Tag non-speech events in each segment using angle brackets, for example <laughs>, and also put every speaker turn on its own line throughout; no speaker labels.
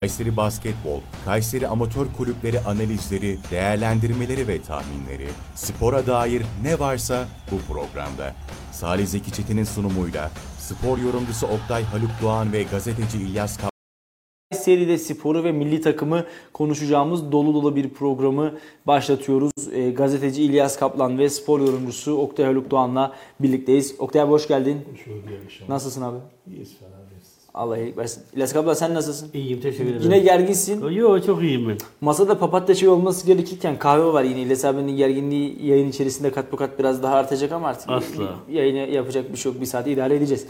Kayseri Basketbol, Kayseri Amatör Kulüpleri analizleri, değerlendirmeleri ve tahminleri, spora dair ne varsa bu programda. Salih Zeki Çetin'in sunumuyla spor yorumcusu Oktay Haluk Doğan ve gazeteci İlyas Kap
seride sporu ve milli takımı konuşacağımız dolu dolu bir programı başlatıyoruz. E, gazeteci İlyas Kaplan ve spor yorumcusu Oktay Haluk Doğan'la birlikteyiz. Oktay abi hoş geldin.
Hoş bulduk.
Nasılsın abi?
İyiyiz falan.
Allah iyilik versin. İlyas Kaplan sen nasılsın?
İyiyim teşekkür ederim.
Yine gerginsin.
Yo çok iyiyim ben.
Masada papatya çayı olması gerekirken kahve var yine. İlyas abinin gerginliği yayın içerisinde kat kat biraz daha artacak ama artık
Asla.
yayını yapacak bir şey yok. Bir saat idare edeceğiz.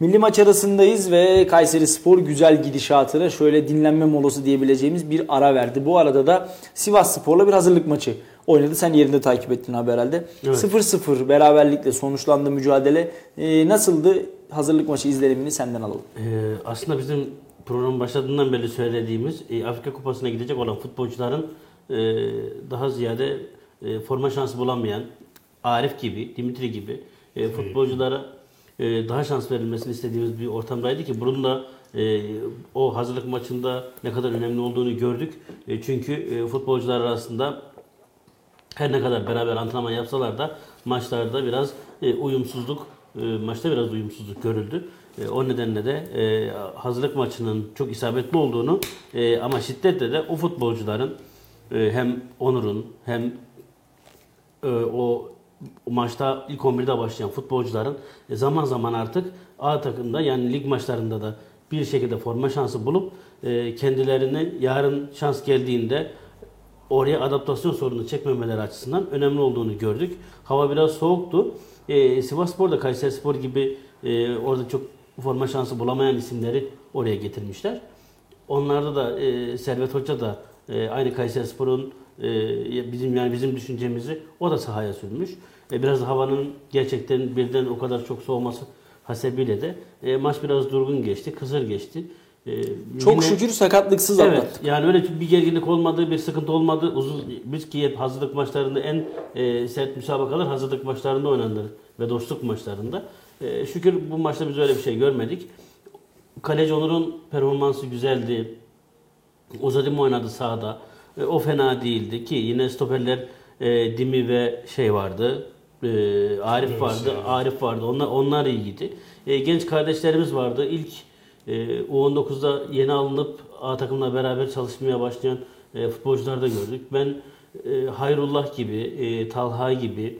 Milli maç arasındayız ve Kayseri Spor güzel gidişatına şöyle dinlenme molası diyebileceğimiz bir ara verdi. Bu arada da Sivas Spor'la bir hazırlık maçı oynadı. Sen yerinde takip ettin abi herhalde.
Evet.
0-0 beraberlikle sonuçlandı mücadele. Ee, nasıldı hazırlık maçı izlenimini senden alalım.
Ee, aslında bizim programın başladığından beri söylediğimiz e, Afrika Kupası'na gidecek olan futbolcuların e, daha ziyade e, forma şansı bulamayan Arif gibi, Dimitri gibi e, futbolculara e, daha şans verilmesini istediğimiz bir ortamdaydı ki bunun da e, o hazırlık maçında ne kadar önemli olduğunu gördük. E, çünkü e, futbolcular arasında her ne kadar beraber antrenman yapsalar da maçlarda biraz e, uyumsuzluk, e, maçta biraz uyumsuzluk görüldü. E, o nedenle de e, hazırlık maçının çok isabetli olduğunu e, ama şiddetle de o futbolcuların e, hem Onur'un hem e, o, maçta ilk 11'de başlayan futbolcuların e, zaman zaman artık A takımda yani lig maçlarında da bir şekilde forma şansı bulup e, kendilerini yarın şans geldiğinde oraya adaptasyon sorunu çekmemeleri açısından önemli olduğunu gördük. Hava biraz soğuktu. E, Sivasspor da Kayserispor gibi e, orada çok forma şansı bulamayan isimleri oraya getirmişler. Onlarda da e, Servet Hoca da e, aynı Kayserispor'un e, bizim yani bizim düşüncemizi o da sahaya sürmüş. E, biraz havanın gerçekten birden o kadar çok soğuması hasebiyle de e, maç biraz durgun geçti, kısır geçti. E,
Çok
yine-
şükür sakatlıksız
Evet
atlattık.
yani öyle bir gerginlik olmadı, bir sıkıntı olmadı. Uzun biz ki hep hazırlık maçlarında en e, sert müsabakalar hazırlık maçlarında oynanır ve dostluk maçlarında. E, şükür bu maçta biz öyle bir şey görmedik. Kaleci Onur'un performansı güzeldi. Ozadim oynadı sahada. E, o fena değildi ki yine stoperler e, Dimi ve şey vardı. E, Arif vardı. Arif vardı. Onlar onlar iyiydi. E, genç kardeşlerimiz vardı. İlk U19'da yeni alınıp A takımla beraber çalışmaya başlayan e, futbolcular da gördük. Ben e, Hayrullah gibi, e, Talha gibi,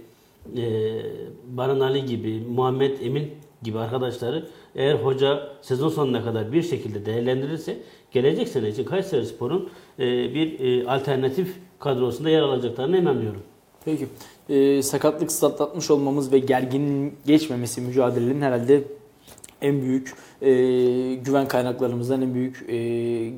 Baran Ali gibi, Muhammed Emin gibi arkadaşları eğer hoca sezon sonuna kadar bir şekilde değerlendirirse gelecek sene için Kayserispor'un e, bir alternatif kadrosunda yer alacaklarına inanıyorum.
Peki. Ee, sakatlıksız atlatmış olmamız ve gergin geçmemesi mücadelenin herhalde en büyük e, güven kaynaklarımızdan en büyük e,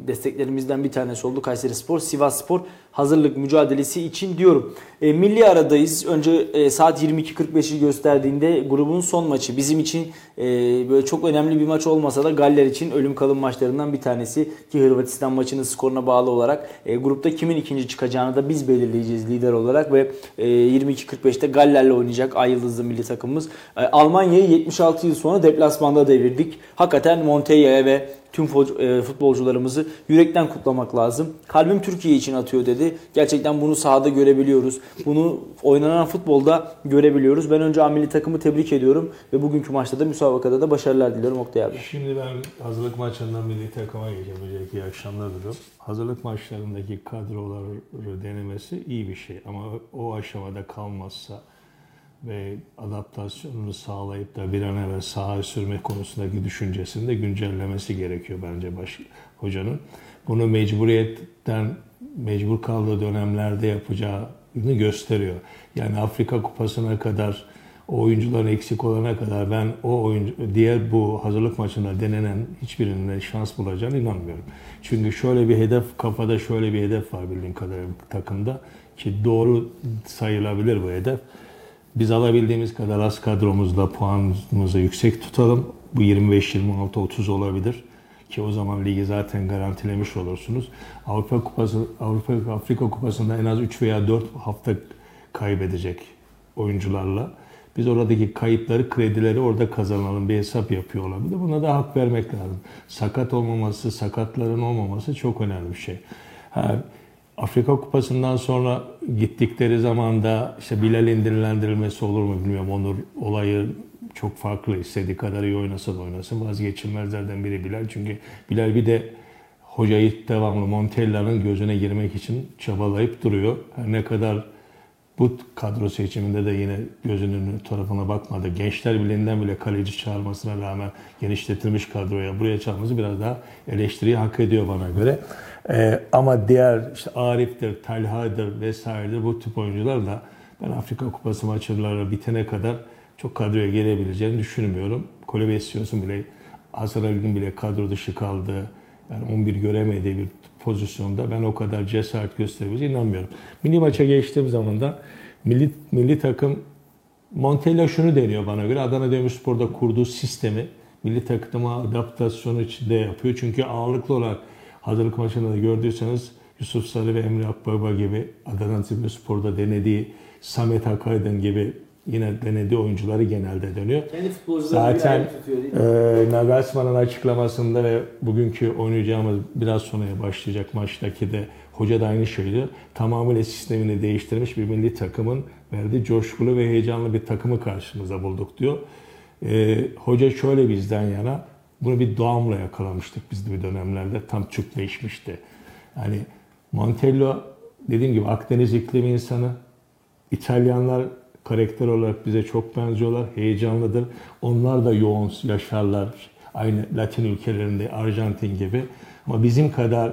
desteklerimizden bir tanesi oldu Kayseri Spor. Sivas Spor hazırlık mücadelesi için diyorum. E, milli aradayız. Önce e, saat 22.45'i gösterdiğinde grubun son maçı. Bizim için e, böyle çok önemli bir maç olmasa da Galler için ölüm kalım maçlarından bir tanesi. Ki Hırvatistan maçının skoruna bağlı olarak e, grupta kimin ikinci çıkacağını da biz belirleyeceğiz lider olarak ve e, 22.45'te Galler'le oynayacak Ay Yıldızlı milli takımımız. E, Almanya'yı 76 yıl sonra deplasmanda devirdik. Hakikaten Montella'ya ve tüm e, futbolcularımızı yürekten kutlamak lazım. Kalbim Türkiye için atıyor dedi. Gerçekten bunu sahada görebiliyoruz. Bunu oynanan futbolda görebiliyoruz. Ben önce amili takımı tebrik ediyorum ve bugünkü maçta da müsabakada da başarılar diliyorum Oktay abi.
Şimdi ben hazırlık maçlarından milli takıma geleceğim. Öncelikle iyi akşamlar diliyorum. Hazırlık maçlarındaki kadroları denemesi iyi bir şey. Ama o aşamada kalmazsa ve adaptasyonunu sağlayıp da bir an evvel sahaya sürme konusundaki düşüncesini de güncellemesi gerekiyor bence baş, hocanın. Bunu mecburiyetten mecbur kaldığı dönemlerde yapacağını gösteriyor. Yani Afrika Kupası'na kadar o oyuncuların eksik olana kadar ben o oyuncu diğer bu hazırlık maçında denenen hiçbirinde şans bulacağını inanmıyorum. Çünkü şöyle bir hedef kafada şöyle bir hedef var bildiğim kadarıyla takımda ki doğru sayılabilir bu hedef. Biz alabildiğimiz kadar az kadromuzla puanımızı yüksek tutalım. Bu 25, 26, 30 olabilir. Ki o zaman ligi zaten garantilemiş olursunuz. Avrupa Kupası, Avrupa Afrika Kupası'nda en az 3 veya 4 hafta kaybedecek oyuncularla Biz oradaki kayıpları, kredileri orada kazanalım bir hesap yapıyor olabilir. Buna da hak vermek lazım. Sakat olmaması, sakatların olmaması çok önemli bir şey. Ha, Afrika Kupası'ndan sonra gittikleri zaman da işte Bilal indirilendirilmesi olur mu bilmiyorum. Onur olayı çok farklı. İstediği kadar iyi oynasa da oynasın. Vazgeçilmezlerden biri Bilal. Çünkü Bilal bir de hocayı devamlı Montella'nın gözüne girmek için çabalayıp duruyor. Her ne kadar bu kadro seçiminde de yine gözünün tarafına bakmadı. Gençler Birliği'nden bile kaleci çağırmasına rağmen genişletilmiş kadroya buraya çağırması biraz daha eleştiriyi hak ediyor bana göre. Ee, ama diğer işte Arif'tir, Talha'dır vesairedir bu tip oyuncular da ben Afrika Kupası maçları bitene kadar çok kadroya gelebileceğini düşünmüyorum. Kolebe istiyorsun bile Ali'nin bile kadro dışı kaldığı yani 11 göremediği bir pozisyonda ben o kadar cesaret gösterebileceğine inanmıyorum. Milli maça geçtiğim zaman da milli, milli takım Montella şunu deniyor bana göre Adana Demirspor'da kurduğu sistemi milli takıma adaptasyonu içinde yapıyor. Çünkü ağırlıklı olarak hazırlık maçında da gördüyseniz Yusuf Sarı ve Emre Akbaba gibi Adana Demirspor'da denediği Samet Akaydın gibi yine denediği oyuncuları genelde dönüyor.
Kendi
Zaten e, Nagelsmann'ın açıklamasında ve bugünkü oynayacağımız biraz sonraya başlayacak maçtaki de hoca da aynı şeydi. Tamamıyla sistemini değiştirmiş bir milli takımın verdiği coşkulu ve heyecanlı bir takımı karşımıza bulduk diyor. E, hoca şöyle bizden yana bunu bir doğamla yakalamıştık biz de bir dönemlerde. Tam Türkleşmişti. Yani Montello dediğim gibi Akdeniz iklimi insanı. İtalyanlar karakter olarak bize çok benziyorlar. Heyecanlıdır. Onlar da yoğun yaşarlar. Aynı Latin ülkelerinde Arjantin gibi. Ama bizim kadar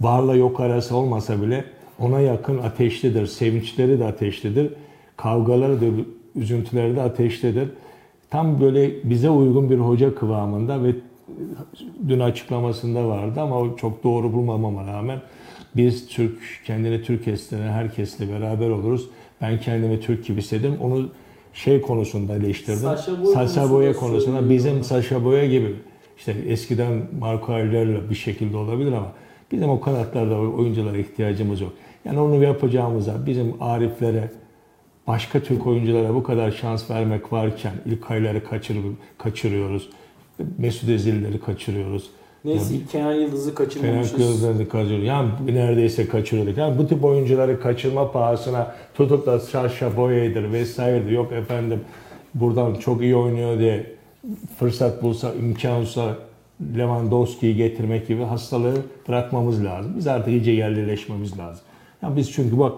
varla yok arası olmasa bile ona yakın ateşlidir. Sevinçleri de ateşlidir. Kavgaları da, üzüntüleri de ateşlidir. Tam böyle bize uygun bir hoca kıvamında ve dün açıklamasında vardı ama çok doğru bulmamama rağmen biz Türk, kendini Türk hisseden herkesle beraber oluruz. Ben kendimi Türk gibi hissedim. Onu şey konusunda eleştirdim.
Saşa Boya
Saşa Boya
konusunda
bizim. Saşa Boya gibi işte eskiden Marco Aurelio'yla bir şekilde olabilir ama bizim o kanatlarda oyunculara ihtiyacımız yok. Yani onu yapacağımıza bizim Arif'lere başka Türk oyunculara bu kadar şans vermek varken ilk ayları kaçır, kaçırıyoruz. Mesut Özil'leri kaçırıyoruz.
Neyse
Ya
ki Kenan Yıldız'ı kaçırmamışız.
Kılıçdaroğlu'nu kaçırıyor. Yani neredeyse kaçırıyorduk. Yani bu tip oyuncuları kaçırma pahasına tutup da Saşa Boya'dır vesairedir. Yok efendim buradan çok iyi oynuyor diye fırsat bulsa, imkan olsa Lewandowski'yi getirmek gibi hastalığı bırakmamız lazım. Biz artık iyice yerlileşmemiz lazım. Yani biz çünkü bak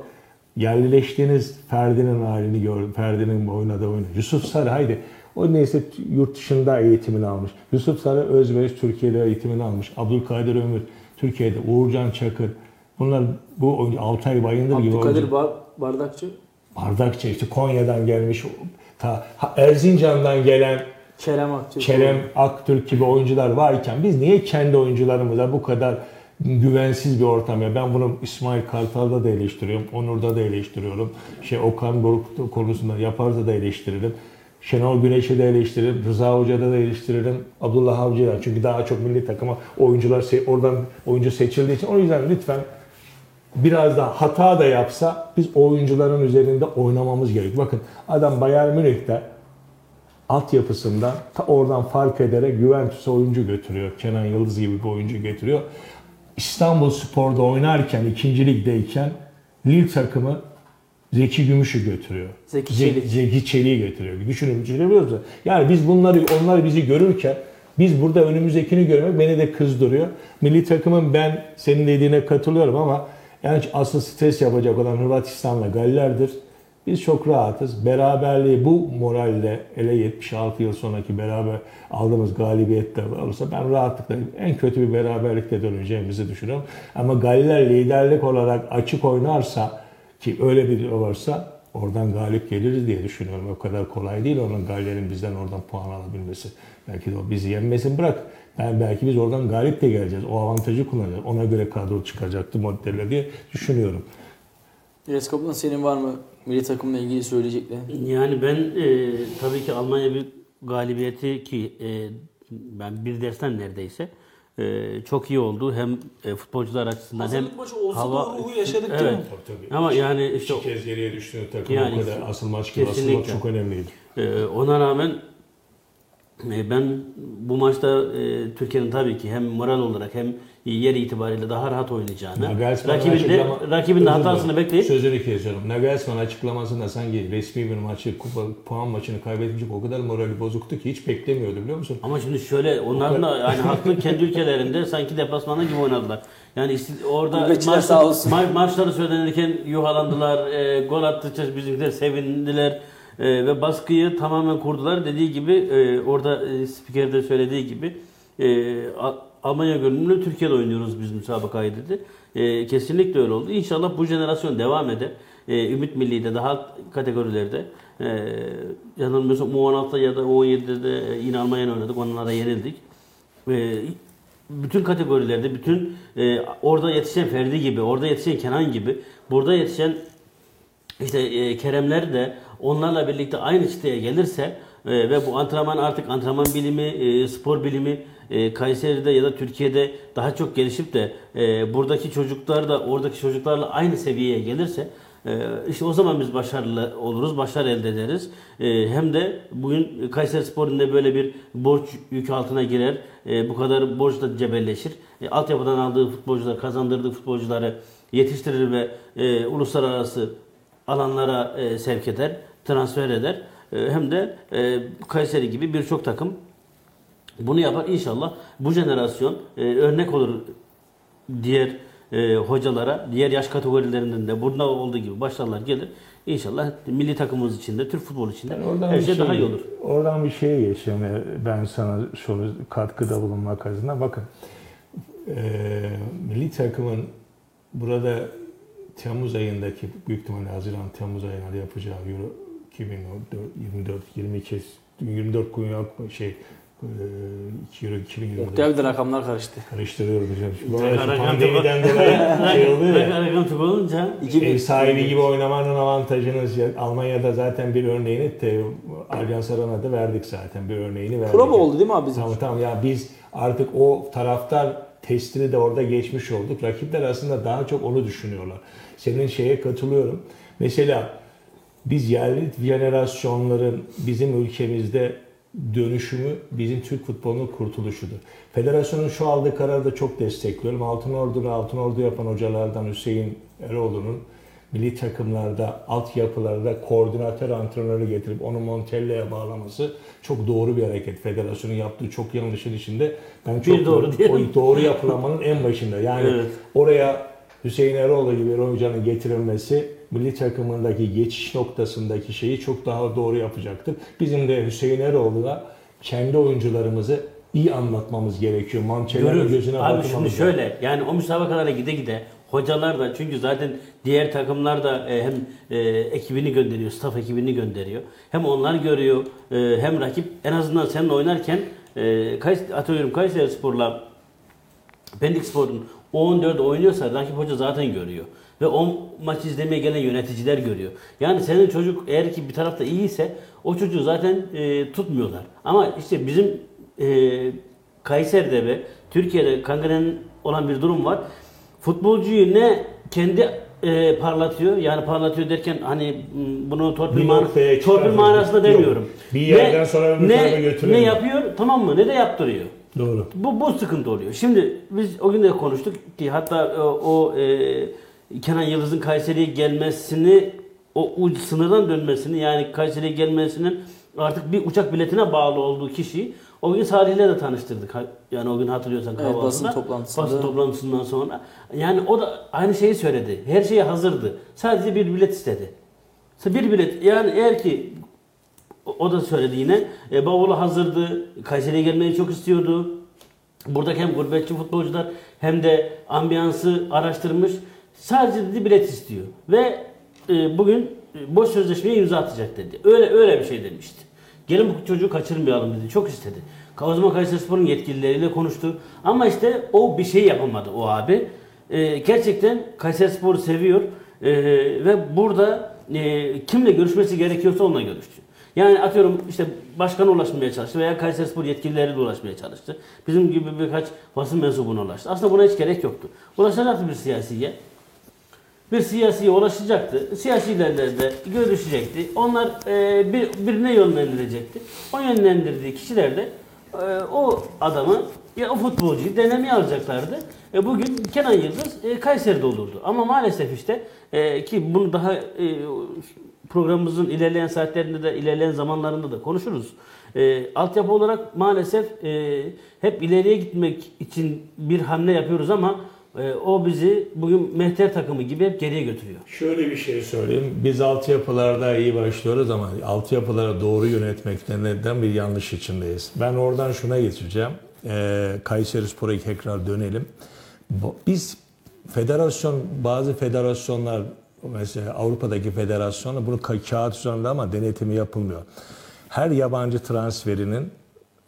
yerlileştiğiniz Ferdi'nin halini gör, Ferdi'nin oynadığı oyunu. Yusuf Sarı haydi o neyse yurt dışında eğitimini almış. Yusuf Sarı Özbeş Türkiye'de eğitimini almış. Abdülkadir Ömür Türkiye'de. Uğurcan Çakır. Bunlar bu oyuncu Altay Bayındır gibi oyuncu.
Abdülkadir Bar- Bardakçı.
Bardakçı işte Konya'dan gelmiş. Ta Erzincan'dan gelen
Kerem Aktürk.
Kerem Aktürk gibi oyuncular varken biz niye kendi oyuncularımıza bu kadar güvensiz bir ortam ya? Ben bunu İsmail Kartal'da da eleştiriyorum, Onur'da da eleştiriyorum. Şey Okan Buruk konusunda yaparsa da eleştiririm. Şenol Güneş'i de eleştiririm, Rıza Hoca'da da eleştiririm, Abdullah Avcı'da. Çünkü daha çok milli takıma oyuncular oradan oyuncu seçildiği için. O yüzden lütfen biraz daha hata da yapsa biz oyuncuların üzerinde oynamamız gerekiyor. Bakın adam Bayern Münih'te altyapısından ta oradan fark ederek Juventus'a oyuncu götürüyor. Kenan Yıldız gibi bir oyuncu getiriyor. İstanbul Spor'da oynarken, ikinci ligdeyken Lille takımı Zeki Gümüş'ü götürüyor.
Zeki
Ze-
Çelik.
Zeki Çelik'i getiriyor. Düşünün, düşünebiliyor? Yani biz bunları, onlar bizi görürken biz burada önümüzdekini görmek beni de kızdırıyor. Milli takımın ben senin dediğine katılıyorum ama yani asıl stres yapacak olan Hırvatistan'la Galler'dir. Biz çok rahatız. Beraberliği bu moralle hele 76 yıl sonraki beraber aldığımız galibiyetler olursa ben rahatlıkla en kötü bir beraberlikle döneceğimizi düşünüyorum. Ama Galler liderlik olarak açık oynarsa ki öyle bir varsa oradan galip geliriz diye düşünüyorum. O kadar kolay değil onun Galler'in bizden oradan puan alabilmesi. Belki de o bizi yenmesin bırak. Ben belki biz oradan galip de geleceğiz. O avantajı kullanacağız. Ona göre kadro çıkacaktı modelle diye düşünüyorum.
Reskop'un senin var mı milli takımla ilgili söyleyeceklerin?
Yani ben e, tabii ki Almanya bir galibiyeti ki e, ben bir dersten neredeyse e, çok iyi oldu. Hem e, futbolcular açısından hem
Hazırlık maçı olsa
hava
ruhu yaşadık değil
Evet.
mi?
Tabii, tabii.
ama yani işte
İki kez geriye düştüğü takım
Yani
o kadar asıl maç gibi asılmak
kesinlikle.
çok önemliydi.
Ee, ona rağmen e, ben bu maçta e, Türkiye'nin tabii ki hem moral olarak hem yer itibariyle daha rahat oynayacağını,
Nagelsmann
rakibin de, rakibin de hatasını bekleyip
Sözünü kesiyorum. Nagelsmann açıklamasında sanki resmi bir maçı, kupa, puan maçını kaybedecek o kadar morali bozuktu ki hiç beklemiyordu biliyor musun?
ama şimdi şöyle onların da yani haklı kendi ülkelerinde sanki deplasmanda gibi oynadılar. Yani orada
sağ olsun.
ma- maçları söylenirken yuhalandılar, e, gol attıkça bizimkiler sevindiler e, ve baskıyı tamamen kurdular. Dediği gibi e, orada e, spiker de söylediği gibi e, Almanya görünümlü Türkiye'de oynuyoruz biz müsabakayı dedi. E, kesinlikle öyle oldu. İnşallah bu jenerasyon devam eder. E, Ümit Milli'de daha kategorilerde e, yanılmıyorsam U16'da ya da U17'de de e, yine Almanya'ya oynadık. Onlara yenildik. E, bütün kategorilerde, bütün e, orada yetişen Ferdi gibi, orada yetişen Kenan gibi, burada yetişen işte e, Keremler de onlarla birlikte aynı çıtaya gelirse e, ve bu antrenman artık antrenman bilimi, e, spor bilimi e, Kayseri'de ya da Türkiye'de daha çok gelişip de e, buradaki çocuklar da oradaki çocuklarla aynı seviyeye gelirse e, işte o zaman biz başarılı oluruz, başarı elde ederiz. E, hem de bugün Kayseri Spor'un da böyle bir borç yükü altına girer. E, bu kadar borçla cebelleşir. E, altyapıdan aldığı futbolcular, kazandırdığı futbolcuları yetiştirir ve e, uluslararası alanlara e, sevk eder, transfer eder. E, hem de e, Kayseri gibi birçok takım bunu yapar. İnşallah bu jenerasyon e, örnek olur diğer e, hocalara, diğer yaş kategorilerinden de burada olduğu gibi başarılar gelir. İnşallah milli takımımız için de, Türk futbolu için de
Yani
her
bir
şey, daha iyi olur.
Oradan bir şeye geçeyim. e, Ben sana şunu katkıda bulunmak adına. Bakın e, milli takımın burada Temmuz ayındaki büyük ihtimalle Haziran Temmuz ayında yapacağı Euro 2024 24 22 24 gün yok şey e, Euro 2024
Oktay abi de rakamlar karıştı.
karıştırıyorum hocam.
Rakam-
pandemiden dolayı şey <laughs> oluyor ya.
Rakam çok olunca
Ev sahibi gibi oynamanın avantajını Almanya'da zaten bir örneğini de Allianz Arena'da verdik zaten bir örneğini verdik.
Prova oldu değil mi abi bizim?
Tamam tamam ya biz artık o taraftar testini de orada geçmiş olduk. Rakipler aslında daha çok onu düşünüyorlar. Senin şeye katılıyorum. Mesela biz yerli jenerasyonların bizim ülkemizde dönüşümü bizim Türk futbolunun kurtuluşudur. Federasyonun şu aldığı kararı da çok destekliyorum. Altın Ordu'nu Altın Ordu yapan hocalardan Hüseyin Eroğlu'nun milli takımlarda, altyapılarda koordinatör antrenörü getirip onu Montella'ya bağlaması çok doğru bir hareket. Federasyonun yaptığı çok yanlışın içinde ben çok
Bir doğru diyelim.
o doğru yapılamanın en başında. Yani <laughs>
Evet.
oraya Hüseyin Eroğlu gibi bir oyuncunun getirilmesi milli takımındaki geçiş noktasındaki şeyi çok daha doğru yapacaktır. Bizim de Hüseyin Eroğlu'na kendi oyuncularımızı iyi anlatmamız gerekiyor. Mançeler'in
Görür.
gözüne
Abi şimdi şöyle yani o müsabakalara gide gide hocalar da çünkü zaten diğer takımlar da e, hem e, ekibini gönderiyor, staff ekibini gönderiyor. Hem onlar görüyor e, hem rakip en azından seninle oynarken atıyorum Kayseri Spor'la Pendik Spor'un 14 oynuyorsa rakip hoca zaten görüyor. Ve o maçı izlemeye gelen yöneticiler görüyor. Yani senin çocuk eğer ki bir tarafta iyiyse o çocuğu zaten e, tutmuyorlar. Ama işte bizim e, Kayseri'de ve Türkiye'de kangren olan bir durum var. Futbolcuyu ne kendi e, parlatıyor yani parlatıyor derken hani bunu torpil, man- torpil manasında
Yok.
demiyorum.
Bir yerden
ne,
sonra öbür
ne, ne yapıyor tamam mı ne de yaptırıyor.
Doğru.
Bu, bu sıkıntı oluyor. Şimdi biz o gün de konuştuk ki hatta e, o e, Kenan Yıldız'ın Kayseri'ye gelmesini o uç sınırdan dönmesini yani Kayseri'ye gelmesinin artık bir uçak biletine bağlı olduğu kişiyi o gün Salih'le de tanıştırdık. Yani o gün hatırlıyorsan
Evet,
kahvaltıda.
basın toplantısında.
Basın toplantısından sonra. Yani o da aynı şeyi söyledi. Her şeye hazırdı. Sadece bir bilet istedi. Bir bilet yani eğer ki o- o da söyledi yine. E, bavulu hazırdı. Kayseri'ye gelmeyi çok istiyordu. Buradaki hem gurbetçi futbolcular hem de ambiyansı araştırmış. Sadece dedi bilet istiyor. Ve e, bugün e, boş sözleşmeye imza atacak dedi. Öyle öyle bir şey demişti. Gelin bu çocuğu kaçırmayalım dedi. Çok istedi. Zaman Kayserispor'un yetkilileriyle konuştu. Ama işte o bir şey yapamadı o abi. E, gerçekten Kayserispor'u seviyor. E, ve burada e, kimle görüşmesi gerekiyorsa onunla görüştü. Yani atıyorum işte başkana ulaşmaya çalıştı veya Kayserispor yetkilileriyle ulaşmaya çalıştı. Bizim gibi birkaç basın mensubuna ulaştı. Aslında buna hiç gerek yoktu. Ulaşacaktı bir siyasiye. Bir siyasiye ulaşacaktı. Siyasilerle de görüşecekti. Onlar e, bir, birine yönlendirecekti. O yönlendirdiği kişiler de e, o adamı ya o futbolcuyu denemeye alacaklardı. E, bugün Kenan Yıldız e, Kayseri'de olurdu. Ama maalesef işte e, ki bunu daha e, programımızın ilerleyen saatlerinde de ilerleyen zamanlarında da konuşuruz. E, altyapı olarak maalesef e, hep ileriye gitmek için bir hamle yapıyoruz ama e, o bizi bugün mehter takımı gibi hep geriye götürüyor.
Şöyle bir şey söyleyeyim. Biz altyapılarda iyi başlıyoruz ama altyapıları doğru yönetmekten neden bir yanlış içindeyiz. Ben oradan şuna geçeceğim. Ee, Kayseri Spor'a tekrar dönelim. Biz federasyon, bazı federasyonlar mesela Avrupa'daki federasyonlar bunu ka- kağıt üzerinde ama denetimi yapılmıyor. Her yabancı transferinin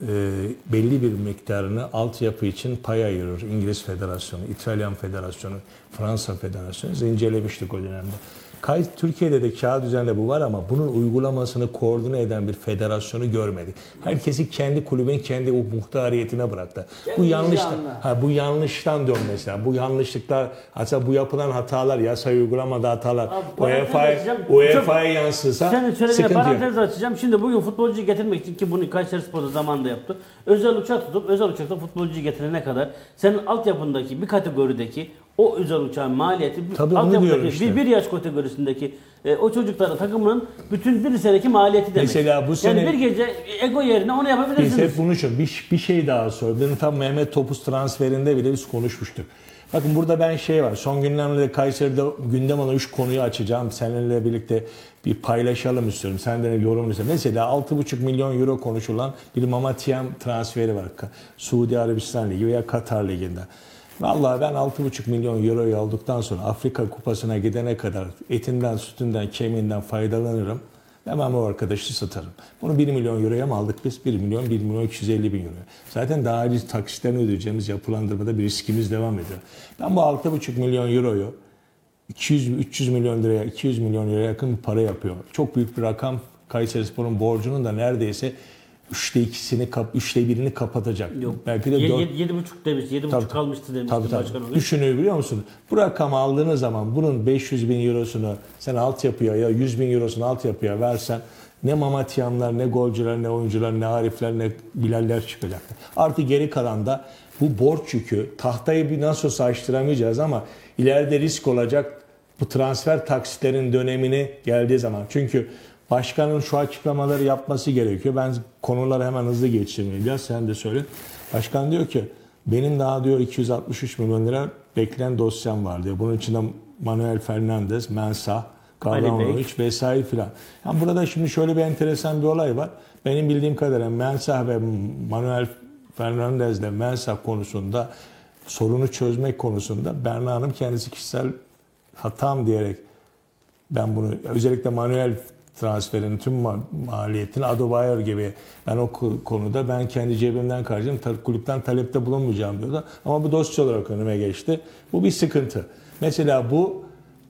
e, belli bir miktarını altyapı için pay ayırır. İngiliz Federasyonu, İtalyan Federasyonu, Fransa Federasyonu. Biz incelemiştik o dönemde. Kay, Türkiye'de de kağıt üzerinde bu var ama bunun uygulamasını koordine eden bir federasyonu görmedik. Herkesi kendi kulübün kendi o muhtariyetine bıraktı. bu
Kendi
yanlıştan,
vicdanına.
ha, bu yanlıştan dön mesela. Bu yanlışlıklar, hatta bu yapılan hatalar, yasayı uygulamada hatalar, UEFA'ya. UEFA'ya yansısa
Sen
yok.
parantez açacağım. Şimdi bugün futbolcuyu getirmek için ki bunu Kayseri Spor'da zamanında yaptı. Özel uçak tutup özel uçakta futbolcuyu getirene kadar senin altyapındaki bir kategorideki o özel uçağın maliyeti
Tabii onu diyorum işte.
bir, bir yaş kategorisindeki e, o çocukların takımının bütün bir seneki maliyeti demek.
Mesela bu sene-
yani bir gece ego yerine onu
Biz
yapabilirsiniz.
hep bunu şu bir, bir şey daha söyledim. Tam Mehmet Topuz transferinde bile biz konuşmuştuk. Bakın burada ben şey var. Son günlerde Kayseri'de gündem olan 3 konuyu açacağım. Seninle birlikte bir paylaşalım istiyorum. Sen de yorum istiyorum. Mesela 6,5 milyon euro konuşulan bir Mamatiyam transferi var. Ka- Suudi Arabistan Ligi veya Katar Ligi'nde. Vallahi ben 6,5 milyon euroyu aldıktan sonra Afrika Kupası'na gidene kadar etinden, sütünden, kemiğinden faydalanırım. Hemen o arkadaşı satarım. Bunu 1 milyon euroya mı aldık biz? 1 milyon, 1 milyon 250 bin euro. Zaten daha aciz taksitlerini ödeyeceğimiz yapılandırmada bir riskimiz devam ediyor. Ben bu 6,5 milyon euroyu 200-300 milyon liraya, 200 milyon liraya yakın bir para yapıyor. Çok büyük bir rakam. Kayserispor'un borcunun da neredeyse üçte ikisini, kap, üçte birini kapatacak.
Yok.
Belki de
Ye-
dört-
yedi- yedi buçuk demiş, yedi
Tabii,
buçuk kalmıştı demişti
Tabii tabii.
başkan.
Düşünüyor biliyor musun? Bu rakamı aldığınız zaman bunun 500 bin eurosunu sen altyapıya ya 100 bin eurosunu altyapıya versen ne Mamatyanlar, ne golcüler, ne oyuncular, ne Arifler, ne Bilaller çıkacaktır. Artı geri kalan da bu borç yükü tahtayı bir nasıl olsa açtıramayacağız ama ileride risk olacak bu transfer taksitlerin dönemini geldiği zaman. Çünkü başkanın şu açıklamaları yapması gerekiyor. Ben konuları hemen hızlı geçeyim İlyas sen de söyle. Başkan diyor ki benim daha diyor 263 milyon lira bekleyen dosyam var diyor. Bunun içinde Manuel Fernandez, Mensah, Gavranovic vesaire filan. Yani burada şimdi şöyle bir enteresan bir olay var. Benim bildiğim kadarıyla Mensah ve Manuel Fernandez ile Mensah konusunda sorunu çözmek konusunda Berna Hanım kendisi kişisel hatam diyerek ben bunu özellikle manuel transferin tüm ma- maliyetini Adobayor gibi ben o konuda ben kendi cebimden karşılayacağım ta- kulüpten talepte bulunmayacağım diyordu. Ama bu dosya olarak önüme geçti. Bu bir sıkıntı. Mesela bu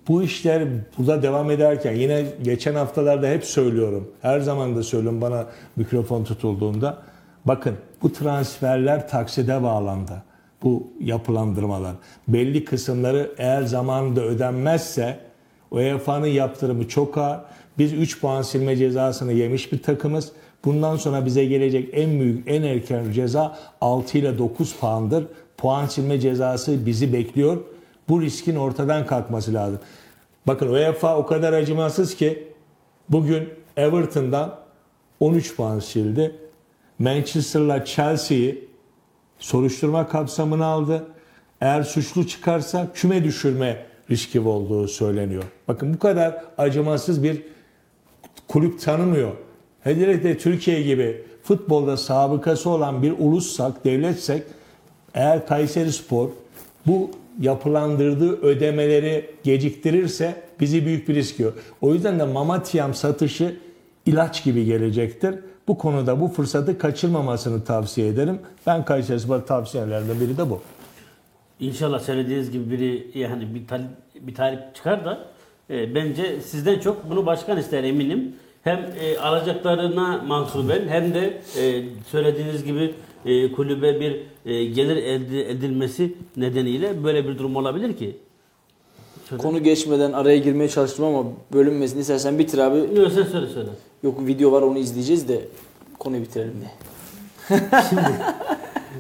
bu işler burada devam ederken yine geçen haftalarda hep söylüyorum. Her zaman da söylüyorum bana mikrofon tutulduğunda. Bakın bu transferler takside bağlandı. Bu yapılandırmalar. Belli kısımları eğer zamanında ödenmezse UEFA'nın yaptırımı çok ağır. Biz 3 puan silme cezasını yemiş bir takımız. Bundan sonra bize gelecek en büyük, en erken ceza 6 ile 9 puandır. Puan silme cezası bizi bekliyor. Bu riskin ortadan kalkması lazım. Bakın UEFA o kadar acımasız ki bugün Everton'dan 13 puan sildi. Manchester'la Chelsea'yi soruşturma kapsamına aldı. Eğer suçlu çıkarsa küme düşürme riski olduğu söyleniyor. Bakın bu kadar acımasız bir kulüp tanımıyor. Hele de Türkiye gibi futbolda sabıkası olan bir ulussak, devletsek eğer Kayseri Spor bu yapılandırdığı ödemeleri geciktirirse bizi büyük bir risk yiyor. O yüzden de Mamatiyam satışı ilaç gibi gelecektir. Bu konuda bu fırsatı kaçırmamasını tavsiye ederim. Ben Kayseri Spor tavsiyelerden biri de bu.
İnşallah söylediğiniz gibi biri yani bir talip, bir talip çıkar da e, bence sizden çok bunu başkan ister eminim. Hem e, alacaklarına mansuben hem de e, söylediğiniz gibi e, kulübe bir e, gelir elde edilmesi nedeniyle böyle bir durum olabilir ki. Söyle.
Konu geçmeden araya girmeye çalıştım ama bölünmesin. İstersen bitir abi.
Yok, sen söyle söyle.
Yok video var onu izleyeceğiz de konuyu bitirelim de. <laughs>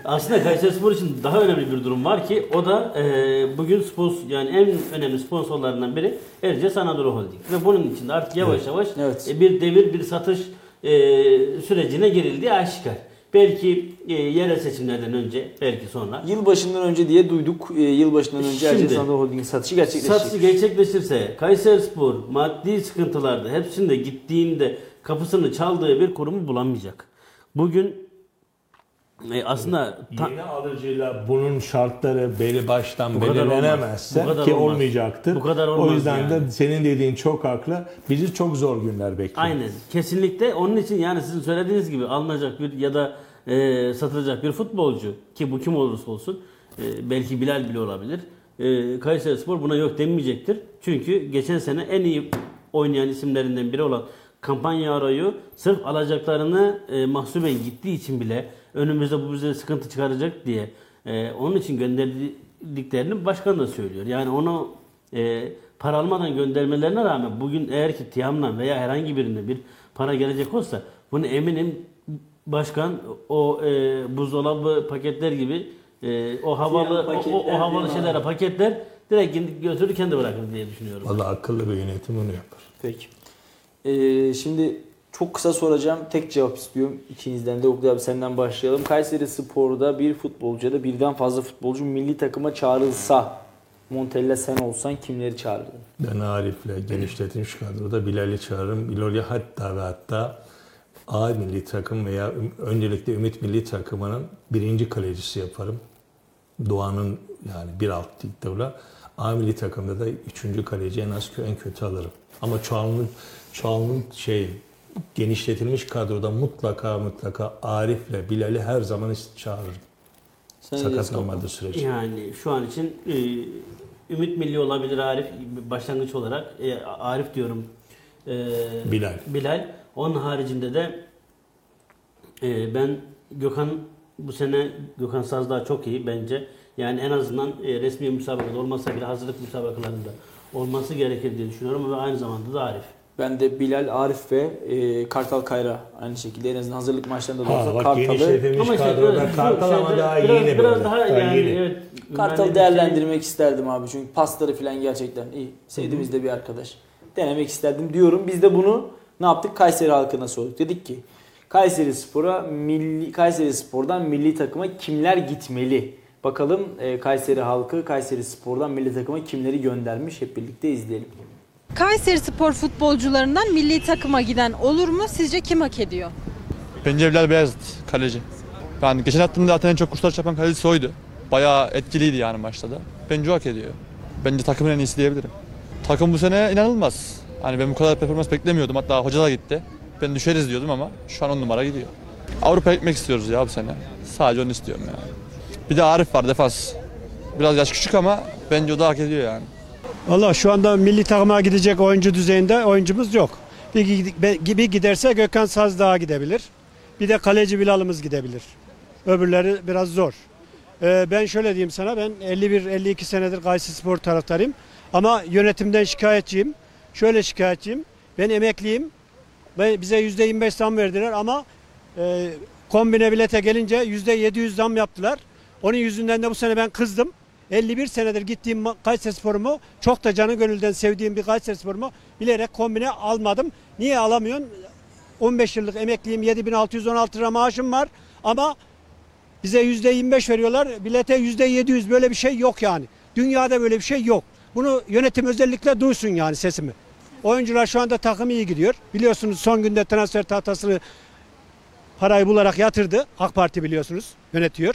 Aslında Kayseri Spor için daha önemli bir durum var ki o da e, bugün sponsor yani en önemli sponsorlarından biri Erciyes Anadolu Holding. Ve bunun için de artık yavaş yavaş
Evet.
e, bir devir bir satış e, sürecine girildiği aşikar. Belki e, yerel seçimlerden önce belki sonra
Yılbaşından önce diye duyduk. Ee, yılbaşından önce
Şimdi-
Erciyes Anadolu Holding'in satışı gerçekleşecek.
satışı gerçekleşirse Kayseri Spor maddi sıkıntılarda hepsinde gittiğinde kapısını çaldığı bir kurumu bulamayacak. Bugün e, aslında ta-
Yeni alıcıyla bunun şartları belli baştan
Bu
belirlenemezse
kadar
ki
olmaz.
olmayacaktır.
Bu kadar olmaz
o yüzden
yani.
de senin dediğin çok haklı. Bizi çok zor günler bekliyor.
Aynen. Kesinlikle onun için yani sizin söylediğiniz gibi alınacak bir ya da e, satılacak bir futbolcu ki bu kim olursa olsun e, belki Bilal bile olabilir. E, Kayseri Spor buna yok demeyecektir. Çünkü geçen sene en iyi oynayan isimlerinden biri olan kampanya arayı sırf alacaklarını e, mahsuben gittiği için bile önümüzde bu bize sıkıntı çıkaracak diye e, onun için gönderdiklerini başkan da söylüyor. Yani onu e, para almadan göndermelerine rağmen bugün eğer ki Tiam'dan veya herhangi birine bir para gelecek olsa bunu eminim başkan o e, buzdolabı paketler gibi e, o havalı o, o, o havalı şeylere paketler direkt götürür kendi bırakır diye düşünüyorum.
Vallahi akıllı bir yönetim onu yapar.
Peki. Ee, şimdi çok kısa soracağım. Tek cevap istiyorum. İkinizden de Oktay abi senden başlayalım. Kayseri Spor'da bir futbolcu ya da birden fazla futbolcu milli takıma çağrılsa Montella sen olsan kimleri çağırırdın?
Ben Arif'le genişletilmiş kadroda Bilal'i çağırırım. Bilal'i hatta ve hatta A milli takım veya öncelikle Ümit milli takımının birinci kalecisi yaparım. Doğan'ın yani bir alt ligde A milli takımda da üçüncü kaleci en az en kötü alırım. Ama çoğunluk, çoğunluk şey genişletilmiş kadroda mutlaka mutlaka Arif'le Bilal'i her zaman
diyorsun?
Sakatlanmadığı sürece.
Yani şu an için e, Ümit Milli olabilir Arif başlangıç olarak e, Arif diyorum. E,
Bilal.
Bilal. Onun haricinde de e, ben Gökhan bu sene Gökhan Sazdağ çok iyi bence. Yani en azından e, resmi müsabakada olmasa bile hazırlık müsabakalarında olması gerekir diye düşünüyorum ve aynı zamanda da Arif.
Ben de Bilal, Arif ve e, Kartal Kayra aynı şekilde en azından hazırlık maçlarında da
Ha
olsa
bak
Kartal'ı
genişletilmiş
Ama işte
kadroda
evet,
Kartal ama
şeyde
daha
biraz,
yeni
biraz
böyle.
daha
Daha
yani
yeni.
evet.
Kartal'ı değerlendirmek isterdim abi çünkü pasları falan gerçekten iyi. Sevdiğimiz de bir arkadaş. Denemek isterdim diyorum. Biz de bunu ne yaptık? Kayseri halkına sorduk. Dedik ki Kayseri Spor'a milli Kayseri Spor'dan milli takıma kimler gitmeli? Bakalım e, Kayseri halkı Kayseri Spor'dan milli takıma kimleri göndermiş? Hep birlikte izleyelim.
Kayseri Spor futbolcularından milli takıma giden olur mu? Sizce kim hak ediyor?
Bence Bilal Beyazıt kaleci. Yani geçen attığımda zaten en çok kurtarış yapan kalecisi oydu. Bayağı etkiliydi yani maçta da. Bence hak ediyor. Bence takımın en iyisi diyebilirim. Takım bu sene inanılmaz. Hani ben bu kadar performans beklemiyordum. Hatta hoca da gitti. Ben düşeriz diyordum ama şu an on numara gidiyor. Avrupa'ya gitmek istiyoruz ya bu sene. Sadece onu istiyorum yani. Bir de Arif var defans. Biraz yaş küçük ama bence o da hak ediyor yani.
Valla şu anda milli takıma gidecek oyuncu düzeyinde oyuncumuz yok. Bir, bir giderse Gökhan Sazdağ'a gidebilir. Bir de kaleci Bilal'ımız gidebilir. Öbürleri biraz zor. Ee, ben şöyle diyeyim sana ben 51-52 senedir Kayseri Spor taraftarıyım. Ama yönetimden şikayetçiyim. Şöyle şikayetçiyim. Ben emekliyim. Ve bize %25 zam verdiler ama e, kombine bilete gelince %700 zam yaptılar. Onun yüzünden de bu sene ben kızdım. 51 senedir gittiğim Kayseri Sporumu çok da canı gönülden sevdiğim bir Kayseri Sporumu bilerek kombine almadım. Niye alamıyorsun? 15 yıllık emekliyim 7616 lira maaşım var ama bize %25 veriyorlar. Bilete %700 böyle bir şey yok yani. Dünyada böyle bir şey yok. Bunu yönetim özellikle duysun yani sesimi. Oyuncular şu anda takım iyi gidiyor. Biliyorsunuz son günde transfer tahtasını parayı bularak yatırdı. AK Parti biliyorsunuz yönetiyor.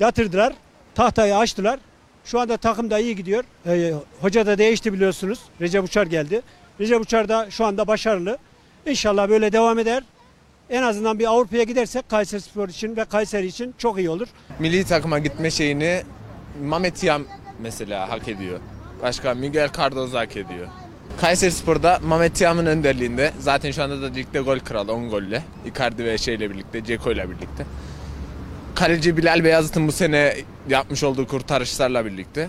Yatırdılar. Tahtayı açtılar. Şu anda takım da iyi gidiyor. Ee, hoca da değişti biliyorsunuz. Recep Uçar geldi. Recep Uçar da şu anda başarılı. İnşallah böyle devam eder. En azından bir Avrupa'ya gidersek Kayseri Spor için ve Kayseri için çok iyi olur.
milli takıma gitme şeyini Yam mesela hak ediyor. Başka Miguel Cardozo hak ediyor. Kayseri Spor'da Mehmet Tiam'ın önderliğinde zaten şu anda da ligde gol kralı 10 golle. Icardi ve şeyle birlikte, Ceko ile birlikte. Kaleci Bilal Beyazıt'ın bu sene yapmış olduğu kurtarışlarla birlikte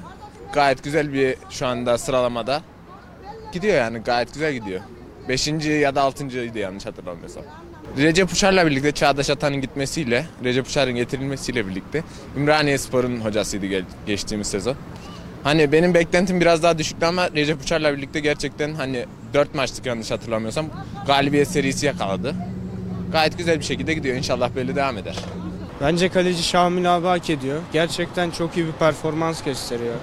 gayet güzel bir şu anda sıralamada gidiyor yani gayet güzel gidiyor. 5. ya da 6.ydı yanlış hatırlamıyorsam. Recep Uçar'la birlikte Çağdaş Atan'ın gitmesiyle, Recep Uçar'ın getirilmesiyle birlikte Ümraniye Spor'un hocasıydı geçtiğimiz sezon. Hani benim beklentim biraz daha düşüktü ama Recep Uçar'la birlikte gerçekten hani 4 maçlık yanlış hatırlamıyorsam galibiyet serisi yakaladı. Gayet güzel bir şekilde gidiyor. İnşallah böyle devam eder.
Bence kaleci Şamil abi hak ediyor. Gerçekten çok iyi bir performans gösteriyor.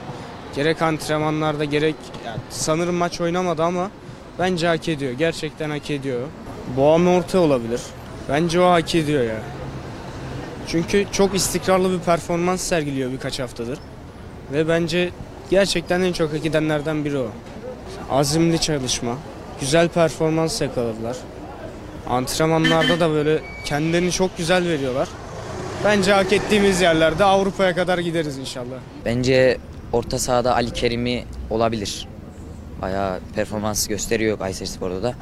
Gerek antrenmanlarda gerek yani sanırım maç oynamadı ama bence hak ediyor. Gerçekten hak ediyor. Boğam orta olabilir. Bence o hak ediyor ya. Çünkü çok istikrarlı bir performans sergiliyor birkaç haftadır. Ve bence gerçekten en çok hak edenlerden biri o. Azimli çalışma, güzel performans yakaladılar. Antrenmanlarda da böyle kendilerini çok güzel veriyorlar. Bence hak ettiğimiz yerlerde Avrupa'ya kadar gideriz inşallah.
Bence orta sahada Ali Kerim'i olabilir. Bayağı performans gösteriyor Kayseri Spor'da da.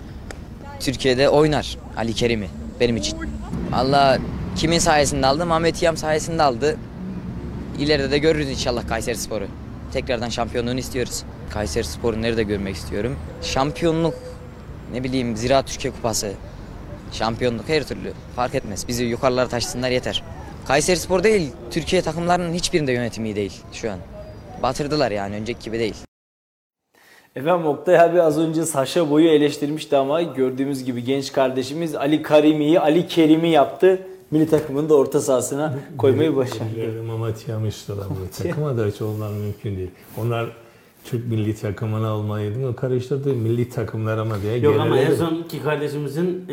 Türkiye'de oynar Ali Kerim'i benim için. Valla kimin sayesinde aldı? Mehmet Yam sayesinde aldı. İleride de görürüz inşallah Kayseri Spor'u. Tekrardan şampiyonluğunu istiyoruz. Kayseri Spor'u nerede görmek istiyorum? Şampiyonluk, ne bileyim Ziraat Türkiye Kupası, şampiyonluk her türlü fark etmez. Bizi yukarılara taşısınlar yeter. Kayseri Spor değil, Türkiye takımlarının hiçbirinde yönetimi iyi değil şu an. Batırdılar yani önceki gibi değil.
Efendim Oktay abi az önce Saşa Boy'u eleştirmişti ama gördüğümüz gibi genç kardeşimiz Ali Karimi'yi, Ali Kerim'i yaptı. Milli takımını da orta sahasına <laughs> koymayı başardı.
Mamatiyam istiyorlar bu takıma da hiç onlar mümkün değil. Onlar Türk milli takımını almayı değil mi? Karıştırdı milli takımlar ama diye.
Yok ama en
genelde-
sonki kardeşimizin e,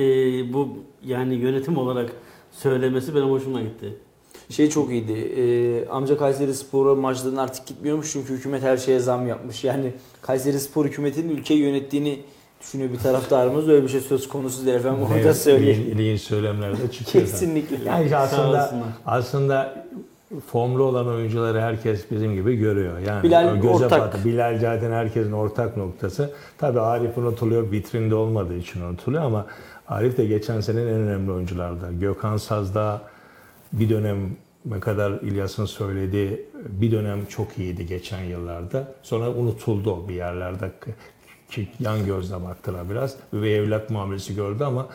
bu yani yönetim olarak söylemesi benim hoşuma gitti.
Şey çok iyiydi. Ee, amca Kayseri Spor'a maçlarına artık gitmiyormuş çünkü hükümet her şeye zam yapmış. Yani Kayseri Spor hükümetinin ülkeyi yönettiğini düşünüyor bir taraftarımız. Öyle bir şey söz konusu değil efendim. Onu da
Evet,
söyleyelim.
ilginç, ilginç söylemler de çıkıyor.
Kesinlikle.
Yani aslında aslında formlu olan oyuncuları herkes bizim gibi görüyor. Yani
Bilal
göze
ortak.
batı. Bilal zaten herkesin ortak noktası. Tabii Arif unutuluyor, vitrinde olmadığı için unutuluyor ama Arif de geçen senenin en önemli oyuncularda. Gökhan Saz'da bir dönem ne kadar İlyas'ın söylediği bir dönem çok iyiydi geçen yıllarda. Sonra unutuldu bir yerlerde. Yan gözle baktılar biraz. Ve evlat muamelesi gördü ama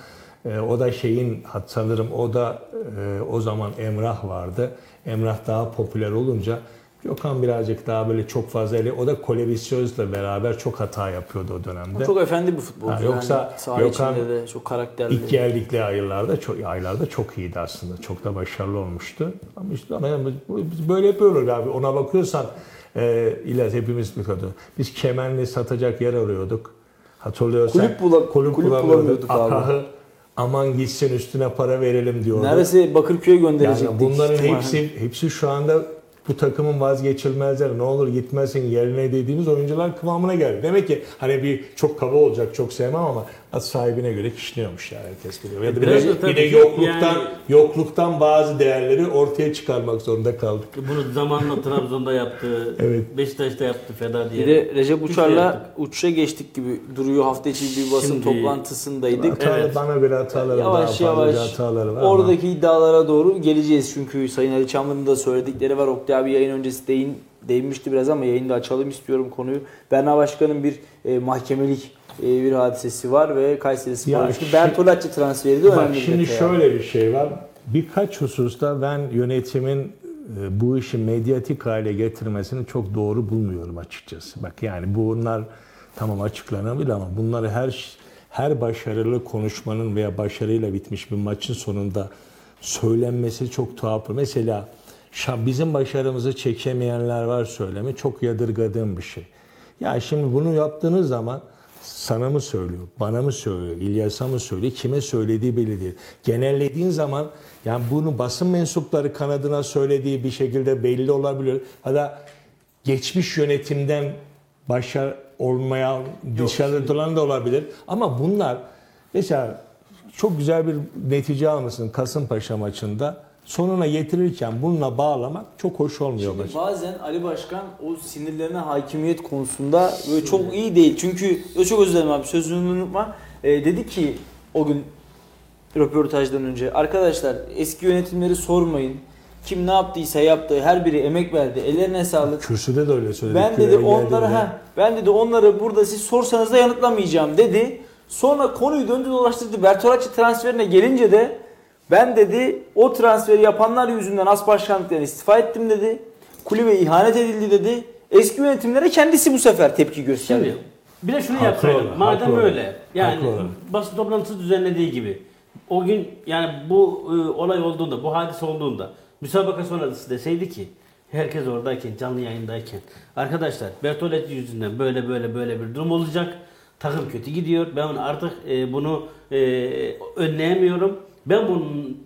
e, o da şeyin sanırım o da e, o zaman Emrah vardı. Emrah daha popüler olunca Gökhan birazcık daha böyle çok fazla ele, o da Kolevisyöz'le beraber çok hata yapıyordu o dönemde.
Çok efendi bir futbolcu.
Ha, yoksa
yani
Gökhan
de çok karakterli.
İlk geldikleri aylarda çok aylarda çok iyiydi aslında. Çok da başarılı olmuştu. Ama işte ona biz böyle yapıyoruz abi. Ona bakıyorsan e, İlyas hepimiz bir kadın. Biz kemenli satacak yer arıyorduk. Hatırlıyorsan.
Kulüp bula- kulüp
bulamıyorduk.
bulamıyorduk abi.
Akah'ı aman gitsin üstüne para verelim diyordu.
Neredeyse Bakırköy'e gönderecektik.
Yani bunların hepsi hepsi şu anda bu takımın vazgeçilmezleri. Ne olur gitmesin yerine dediğimiz oyuncular kıvamına geldi. Demek ki hani bir çok kaba olacak çok sevmem ama sahibine göre kişniyormuş ya herkes biliyor. Ya da
Biraz
bir,
da
bir de yokluktan
yani-
yokluktan bazı değerleri ortaya çıkarmak zorunda kaldık.
Bunu zamanla Trabzon'da yaptı, <laughs>
Evet.
Beşiktaş'ta yaptı feda diye.
Bir de Recep Uçar'la uçuşa geçtik gibi duruyor. Hafta içi bir basın
Şimdi-
toplantısındaydık.
Hatalı,
Evet.
Bana göre hataları
Yavaş
daha
yavaş
hataları var ama-
oradaki iddialara doğru geleceğiz. Çünkü Sayın Ali Çamlı'nın da söyledikleri var. Oktay abi yayın öncesi değin, değinmişti biraz ama yayında açalım istiyorum konuyu. Berna Başkan'ın bir e, mahkemelik e, bir hadisesi var ve Kayseri Spor
Ya
Başkanı
şi-
Bertolacci transferi de
Bak
önemli bir
şimdi
detay.
şöyle bir şey var. Birkaç hususta ben yönetimin e, bu işi medyatik hale getirmesini çok doğru bulmuyorum açıkçası. Bak yani bunlar tamam açıklanabilir ama bunları her her başarılı konuşmanın veya başarıyla bitmiş bir maçın sonunda söylenmesi çok tuhaf. Mesela bizim başarımızı çekemeyenler var söylemi çok yadırgadığım bir şey. Ya şimdi bunu yaptığınız zaman sana mı söylüyor, bana mı söylüyor, İlyas'a mı söylüyor, kime söylediği belli değil. Genellediğin zaman yani bunu basın mensupları kanadına söylediği bir şekilde belli olabilir. Ya da geçmiş yönetimden başar olmaya dışarıdan da olabilir. Ama bunlar mesela çok güzel bir netice almışsın Kasımpaşa maçında. Sonuna getirirken bununla bağlamak çok hoş olmuyor
Şimdi
bence.
bazen Ali Başkan o sinirlerine hakimiyet konusunda böyle çok iyi değil. Çünkü çok özür dilerim abi sözünü unutma. Ee, dedi ki o gün röportajdan önce arkadaşlar eski yönetimleri sormayın. Kim ne yaptıysa yaptı. Her biri emek verdi. Ellerine sağlık.
Kürsüde de öyle söyledi.
Ben dedi onları ha ben dedi onları burada siz sorsanız da yanıtlamayacağım dedi. Sonra konuyu döndü dolaştırdı. Bertolacci transferine gelince de ben dedi o transferi yapanlar yüzünden as başkanlıktan istifa ettim dedi. Kulübe ihanet edildi dedi. Eski yönetimlere kendisi bu sefer tepki gösterdi.
Şimdi bir de şunu yapsaydım. Madem
haklı
öyle. Yani basın toplantısı düzenlediği gibi. O gün yani bu e, olay olduğunda, bu hadise olduğunda müsabaka sonrası deseydi ki herkes oradayken, canlı yayındayken arkadaşlar Bertolacci yüzünden böyle böyle böyle bir durum olacak. Takım kötü gidiyor. Ben artık e, bunu e, önleyemiyorum. Ben bunun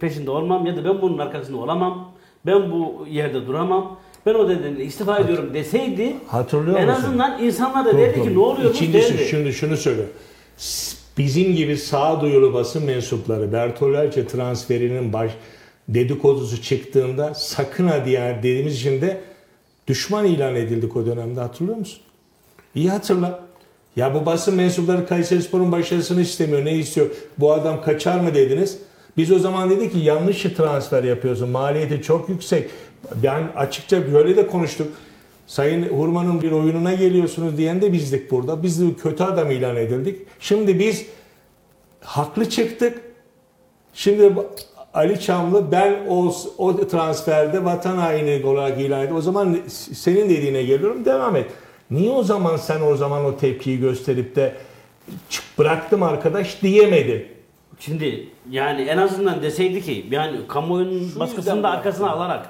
peşinde olmam ya da ben bunun arkasında olamam. Ben bu yerde duramam. Ben o nedenle istifa ediyorum deseydi
Hatırlıyor
en
musun?
azından insanlar da
Dur,
derdi
dur.
ki ne oluyormuş
İkincisi
derdi.
şunu, şunu söyle. Bizim gibi sağduyulu basın mensupları Bertolacci transferinin baş dedikodusu çıktığında sakın ha diye dediğimiz için de düşman ilan edildik o dönemde hatırlıyor musun? İyi hatırla. Ya bu basın mensupları Kayserispor'un başarısını istemiyor. Ne istiyor? Bu adam kaçar mı dediniz? Biz o zaman dedik ki yanlış transfer yapıyorsun. Maliyeti çok yüksek. Ben açıkça böyle de konuştuk. Sayın Hurman'ın bir oyununa geliyorsunuz diyen de bizdik burada. Biz de kötü adam ilan edildik. Şimdi biz haklı çıktık. Şimdi Ali Çamlı ben o, o transferde vatan haini olarak ilan ettim. O zaman senin dediğine geliyorum devam et. Niye o zaman sen o zaman o tepkiyi gösterip de "Çık, bıraktım arkadaş diyemedin?
Şimdi yani en azından deseydi ki yani kamuoyunun
Şu
baskısını da arkasına alarak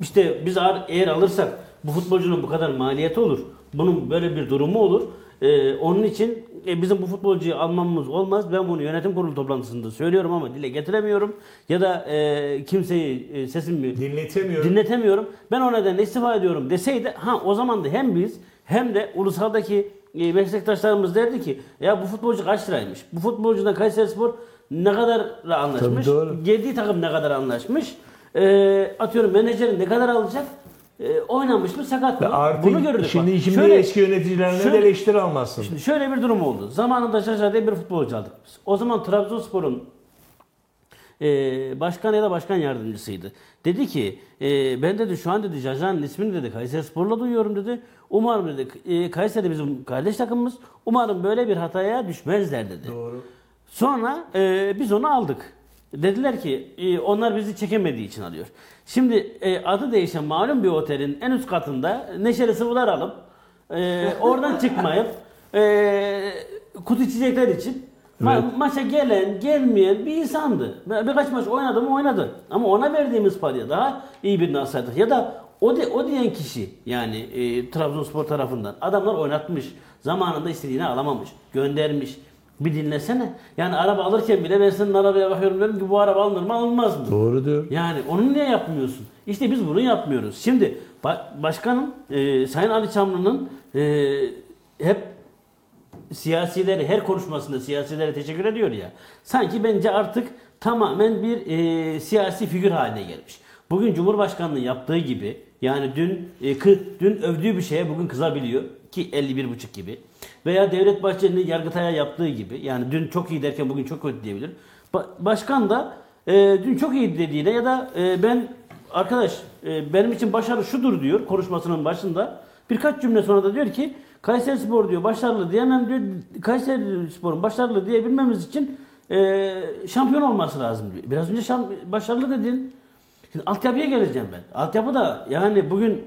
işte biz eğer alırsak bu futbolcunun bu kadar maliyeti olur. Bunun böyle bir durumu olur. Ee, onun için e, bizim bu futbolcuyu almamız olmaz. Ben bunu yönetim kurulu toplantısında söylüyorum ama dile getiremiyorum. Ya da e, kimseyi e, sesimi
Dinletemiyorum.
dinletemiyorum. Ben o nedenle istifa ediyorum deseydi ha o zaman da hem biz hem de ulusaldaki e, meslektaşlarımız derdi ki ya bu futbolcu kaç liraymış? Bu futbolcudan Kayserispor ne kadarla anlaşmış?
Tabii doğru.
Geldiği takım ne kadar anlaşmış? E, atıyorum menajerin ne kadar alacak? E, oynamış mı sakat mı?
artık
Bunu görürdük.
şimdi,
bak.
şimdi
Şöyle-
eski yöneticilerine
şöyle-
de eleştiri almazsın.
Şimdi şöyle bir durum oldu. Zamanında Şaşa diye bir futbolcu aldık biz. O zaman Trabzonspor'un e, başkan ya da başkan yardımcısıydı. Dedi ki e, ben dedi şu an dedi Jajan'ın ismini dedi Kayseri Spor'la duyuyorum dedi. Umarım dedi e, Kayseri bizim kardeş takımımız. Umarım böyle bir hataya düşmezler dedi.
Doğru.
Sonra e, biz onu aldık. Dediler ki e, onlar bizi çekemediği için alıyor. Şimdi e, adı değişen malum bir otelin en üst katında neşeli sıvılar alıp e, oradan çıkmayıp e, kutu içecekler içip ma- maça gelen gelmeyen bir insandı. Bir- Birkaç maç oynadı mı oynadı. Ama ona verdiğimiz paraya daha iyi bir nasaydık. Ya da o, de, o diyen kişi yani e, Trabzonspor tarafından adamlar oynatmış. Zamanında istediğini alamamış. Göndermiş. Bir dinlesene. Yani araba alırken bile ben senin arabaya bakıyorum diyorum ki bu araba alınır mı alınmaz mı?
Doğru diyor.
Yani onu niye yapmıyorsun? İşte biz bunu yapmıyoruz. Şimdi ba- başkanın, e, Sayın Ali Çamlı'nın e, hep siyasileri, her konuşmasında siyasilere teşekkür ediyor ya. Sanki bence artık tamamen bir e, siyasi figür haline gelmiş. Bugün Cumhurbaşkanlığı yaptığı gibi yani dün e, kı- dün övdüğü bir şeye bugün kızabiliyor ki 51,5 gibi. Veya Devlet Bahçeli'nin Yargıtay'a yaptığı gibi yani dün çok iyi derken bugün çok kötü diyebilir. Ba- başkan da e, dün çok iyi dediğine ya da e, ben arkadaş e, benim için başarı şudur diyor konuşmasının başında. Birkaç cümle sonra da diyor ki Kayseri Spor diyor başarılı diyemem diyor. Kayseri Spor'un başarılı diyebilmemiz için e, şampiyon olması lazım diyor. Biraz önce şam- başarılı dedin. Şimdi altyapıya geleceğim ben. Altyapı da yani bugün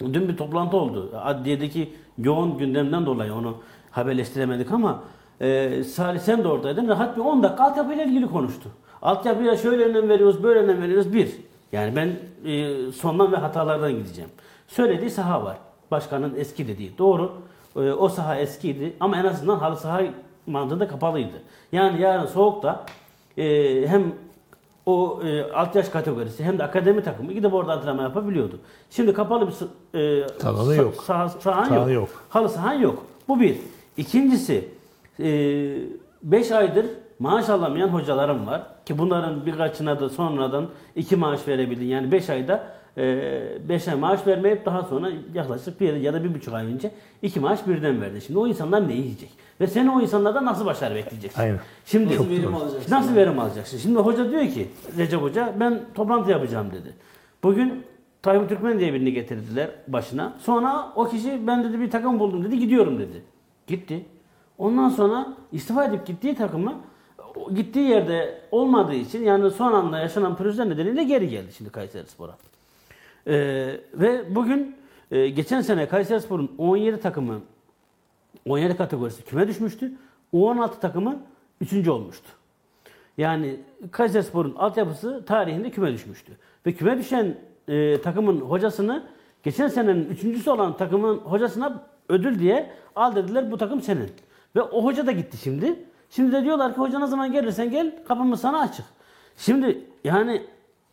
dün bir toplantı oldu. Adliyedeki yoğun gündemden dolayı onu haberleştiremedik ama e, Salih sen de oradaydın. Rahat bir 10 dakika altyapıyla ilgili konuştu. Altyapıya şöyle önem veriyoruz, böyle önem veriyoruz. Bir, yani ben e, sondan ve hatalardan gideceğim. Söylediği saha var. Başkanın eski dediği. Doğru. E, o saha eskiydi ama en azından halı saha mantığında kapalıydı. Yani yarın soğukta e, hem o e, alt yaş kategorisi hem de akademi takımı gidip orada antrenman yapabiliyordu. Şimdi kapalı bir e,
Talanı
sa-
yok.
Saha, sahan
Talanı
yok.
yok.
Halı sahan yok. Bu bir. İkincisi 5 aydır maaş alamayan hocalarım var. Ki bunların birkaçına da sonradan iki maaş verebildin. Yani 5 ayda 5 ay maaş vermeyip daha sonra yaklaşık bir ya da bir buçuk ay önce iki maaş birden verdi. Şimdi o insanlar ne yiyecek? Ve sen o insanlardan nasıl başarı bekleyeceksin?
Aynen.
Şimdi
Nasıl verim alacaksın?
Nasıl verim alacaksın? Şimdi hoca diyor ki Recep Hoca ben toplantı yapacağım dedi. Bugün Tayyip Türkmen diye birini getirdiler başına. Sonra o kişi ben dedi bir takım buldum dedi gidiyorum dedi. Gitti. Ondan sonra istifa edip gittiği takımı o gittiği yerde olmadığı için yani son anda yaşanan pürüzler nedeniyle geri geldi şimdi Kayseri Spor'a. Ee, ve bugün e, geçen sene Kayseri Spor'un 17 takımı 17 kategorisi küme düşmüştü. U16 takımı 3. olmuştu. Yani Kayserispor'un altyapısı tarihinde küme düşmüştü. Ve küme düşen e, takımın hocasını geçen senenin üçüncüsü olan takımın hocasına ödül diye al dediler bu takım senin. Ve o hoca da gitti şimdi. Şimdi de diyorlar ki hoca ne zaman gelirsen gel kapımız sana açık. Şimdi yani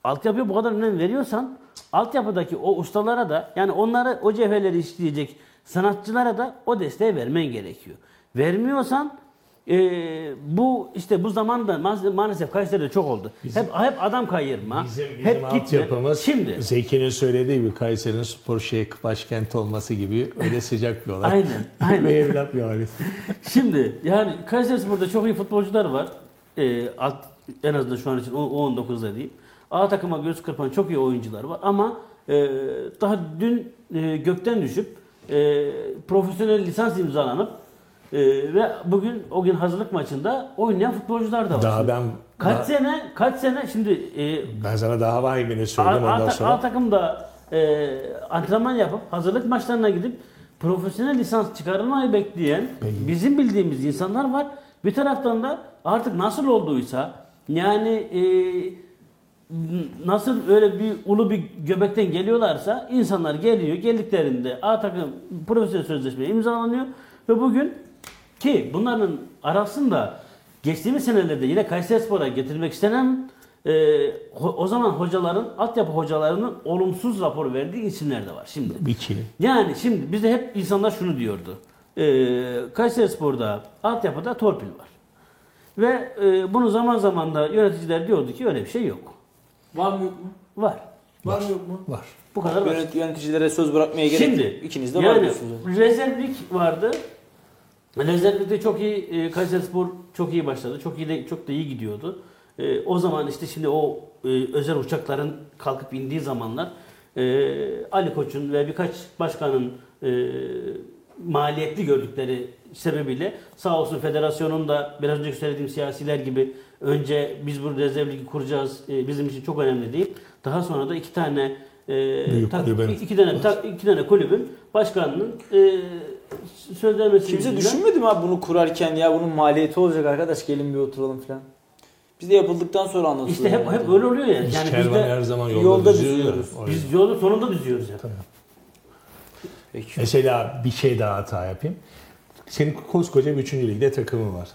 altyapıya bu kadar önem veriyorsan altyapıdaki o ustalara da yani onları o cevherleri işleyecek sanatçılara da o desteği vermen gerekiyor. Vermiyorsan e, bu işte bu zamanda ma- maalesef Kayseri'de çok oldu. hep hep adam kayırma.
Bizim, bizim
hep gitme. Şimdi
Zeki'nin söylediği gibi Kayseri'nin spor şehir başkenti olması gibi öyle sıcak bir olay.
Aynen, aynen. <laughs>
Ve evlat bir aile.
Şimdi yani Kayserispor'da çok iyi futbolcular var. Ee, alt, en azından şu an için o- o 19'da diyeyim. A takıma göz kırpan çok iyi oyuncular var ama e, daha dün e, gökten düşüp e, profesyonel lisans imzalanıp e, ve bugün o gün hazırlık maçında oynayan futbolcular da var.
Daha ben
kaç
daha-
sene kaç sene şimdi e,
ben sana daha vahimini
A,
söyleyeyim
A,
ondan
ta-
sonra.
A takımda e, antrenman yapıp hazırlık maçlarına gidip profesyonel lisans çıkarılmayı bekleyen bizim bildiğimiz insanlar var. Bir taraftan da artık nasıl olduysa yani e, nasıl öyle bir ulu bir göbekten geliyorlarsa insanlar geliyor. Geldiklerinde A takım profesyonel sözleşme imzalanıyor ve bugün ki bunların arasında geçtiğimiz senelerde yine Kayserispor'a getirmek istenen e, o zaman hocaların, altyapı hocalarının olumsuz rapor verdiği isimler de var şimdi.
İki.
Yani şimdi bize hep insanlar şunu diyordu. E, Kayserispor'da altyapıda torpil var. Ve e, bunu zaman zaman da yöneticiler diyordu ki öyle bir şey yok.
Var mı yok mu?
Var.
Var mı yok mu?
Var.
Bu kadar basit.
Yönet, yöneticilere söz bırakmaya gerek
Şimdi
yok. İkiniz de var
yani
diyorsunuz.
rezervlik vardı. Rezervlikte çok iyi e, Kayserispor çok iyi başladı. Çok iyi de çok da iyi gidiyordu. E, o zaman işte şimdi o e, özel uçakların kalkıp indiği zamanlar e, Ali Koç'un ve birkaç başkanın e, maliyetli gördükleri sebebiyle sağ olsun federasyonun da biraz önce söylediğim siyasiler gibi önce biz bu rezerv ligi kuracağız e, bizim için çok önemli değil. Daha sonra da iki tane e, tak- iki tane tak- iki tane kulübün başkanının e, söz vermesi
Kimse
yüzünden-
düşünmedi mi abi bunu kurarken ya bunun maliyeti olacak arkadaş gelin bir oturalım falan. Biz de yapıldıktan sonra anlatıyoruz.
İşte hep hep öyle oluyor ya. Yani biz de
her zaman yolda,
yolda
düzüyoruz.
biz yolun sonunda düzüyoruz hep.
Peki.
Mesela bir şey daha hata yapayım. Senin koskoca bir üçüncü ligde takımın var.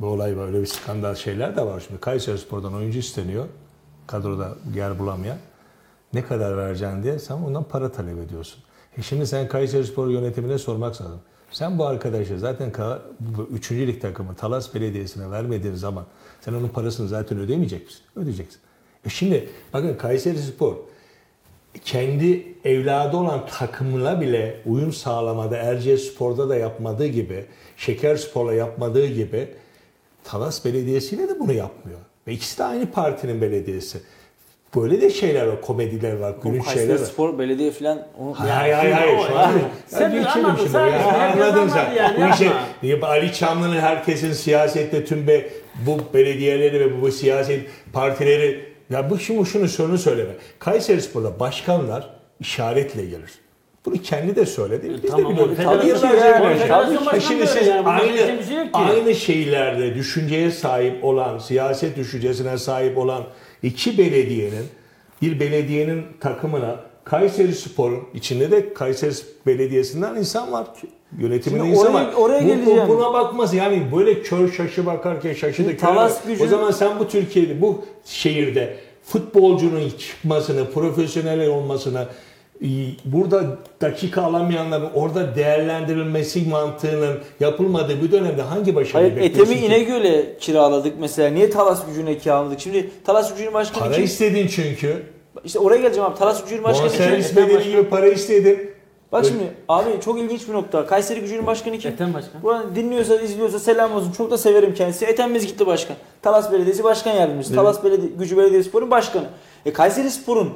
Bu olay var. Öyle bir skandal şeyler de var. Şimdi Kayseri Spor'dan oyuncu isteniyor. Kadroda yer bulamayan. Ne kadar vereceksin diye sen ondan para talep ediyorsun. E şimdi sen Kayseri Spor yönetimine sormak lazım. Sen bu arkadaşı zaten ka- bu üçüncü lig takımı Talas Belediyesi'ne vermediğin zaman sen onun parasını zaten ödemeyecek misin? Ödeyeceksin. E şimdi bakın Kayseri Spor kendi evladı olan takımına bile uyum sağlamada Erciyes Spor'da da yapmadığı gibi, Şeker Spor'la yapmadığı gibi Talas Belediyesi ile de bunu yapmıyor. Ve ikisi de aynı partinin belediyesi. Böyle de şeyler var, komediler var, gülünç şeyler
Kayseri
var.
Spor belediye falan. Onu,
Hayır hayır hayır. Şu an-
Sen
geçelim
anladın,
şimdi
sen-
ya.
herkes
Anladın
anladı
sen.
yani,
Bu
yapma.
Ali Çamlı'nın herkesin siyasette tüm be, bu belediyeleri ve bu siyaset partileri ya bu şimdi şunu şunu söyleme. Kayseri Spor'da başkanlar işaretle gelir. Bunu kendi de söyledi. Biz
tamam,
de biliyoruz. Tabii yıllarca
yani,
E
başkanı
Şimdi siz
yani,
aynı,
şey ki.
aynı şeylerde düşünceye sahip olan, siyaset düşüncesine sahip olan iki belediyenin bir belediyenin takımına Kayseri Spor'un içinde de Kayseri Belediyesi'nden insan var. Yönetiminde
Şimdi
insan
oraya-
var.
oraya
Bu-
geleceğim.
Buna bakmaz yani böyle kör şaşı bakarken şaşı da kör.
Gücü-
O zaman sen bu Türkiye'de bu şehirde futbolcunun çıkmasını, profesyonel olmasını e, burada dakika alamayanların orada değerlendirilmesi mantığının yapılmadığı bu dönemde hangi başarıyı
Hayır
bekliyorsun
Etemi
ki?
İnegöl'e kiraladık mesela. Niye Talas gücüne kiraladık? Şimdi Talas gücünün başkanı
Para
kim?
istedin çünkü.
İşte oraya geleceğim abi. Talas gücünün başkanı kim?
Bonservis bedeli gibi para istedin.
Bak
Öyle-
şimdi abi çok ilginç bir nokta. Kayseri gücünün başkanı kim?
Ethem Başkan.
Buradan dinliyorsa, izliyorsa selam olsun. Çok da severim kendisi. Ethem Mezgitli başkan. Talas Belediyesi Başkan Yardımcısı. Talas Belediye, Gücü Belediyespor'un başkanı. E Kayseri Spor'un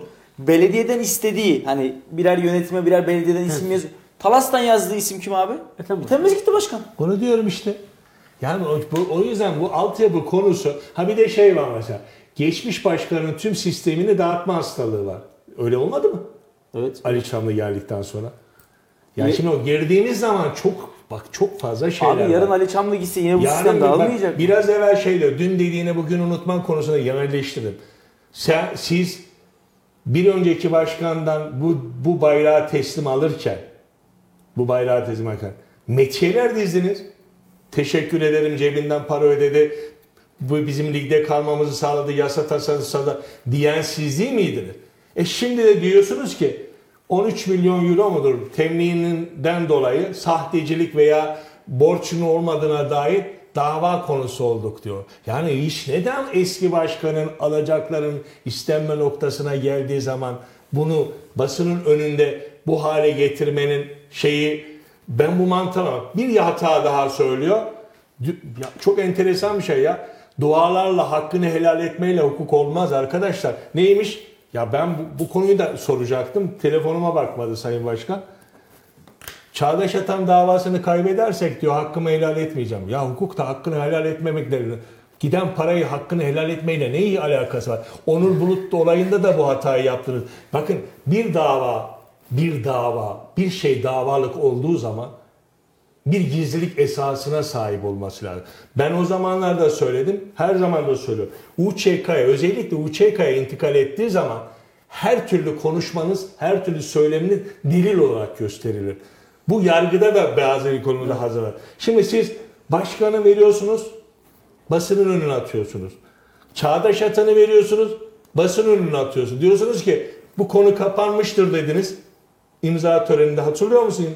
belediyeden istediği hani birer yönetime birer belediyeden isim yazıyor. Talas'tan yazdığı isim kim abi?
Başkan.
Ethem Mezgitli başkan.
Onu diyorum işte. Yani o, bu, o yüzden bu altyapı konusu ha bir de şey var mesela. Geçmiş başkanın tüm sistemini dağıtma hastalığı var. Öyle olmadı mı?
Evet.
Ali Çamlı geldikten sonra. Ya
Ne-
şimdi o girdiğimiz zaman çok bak çok fazla şeyler
Abi yarın
var.
Ali Çamlı gitse yine bu
Yarın
sistem
bir- bak,
dağılmayacak.
biraz evvel şeyde dün dediğini bugün unutman konusunda yerleştirdim. Sen, siz bir önceki başkandan bu, bu bayrağı teslim alırken bu bayrağı teslim alırken metiyeler dizdiniz. Teşekkür ederim cebinden para ödedi. Bu bizim ligde kalmamızı sağladı, yasa tasarısı sağladı diyen siz değil miydiniz? E şimdi de diyorsunuz ki 13 milyon euro mudur temininden dolayı sahtecilik veya borçun olmadığına dair dava konusu olduk diyor. Yani iş neden eski başkanın alacakların istenme noktasına geldiği zaman bunu basının önünde bu hale getirmenin şeyi ben bu mantığa bir hata daha söylüyor. Ya çok enteresan bir şey ya. Dualarla hakkını helal etmeyle hukuk olmaz arkadaşlar. Neymiş? Ya ben bu, bu konuyu da soracaktım. Telefonuma bakmadı Sayın Başkan. Çağdaş Atan davasını kaybedersek diyor hakkımı helal etmeyeceğim. Ya hukukta hakkını helal etmemekle giden parayı hakkını helal etmeyle ne iyi alakası var? Onur Bulut olayında da bu hatayı yaptınız. Bakın bir dava, bir dava, bir şey davalık olduğu zaman bir gizlilik esasına sahip olması lazım. Ben o zamanlarda söyledim, her zaman da söylüyorum. UÇK'ya, özellikle UÇK'ya intikal ettiği zaman her türlü konuşmanız, her türlü söyleminiz delil olarak gösterilir. Bu yargıda da bazı konuda hazırlar. Şimdi siz başkanı veriyorsunuz, basının önüne atıyorsunuz. Çağdaş Atan'ı veriyorsunuz, basın önüne atıyorsunuz. Diyorsunuz ki bu konu kapanmıştır dediniz. İmza töreninde hatırlıyor musun?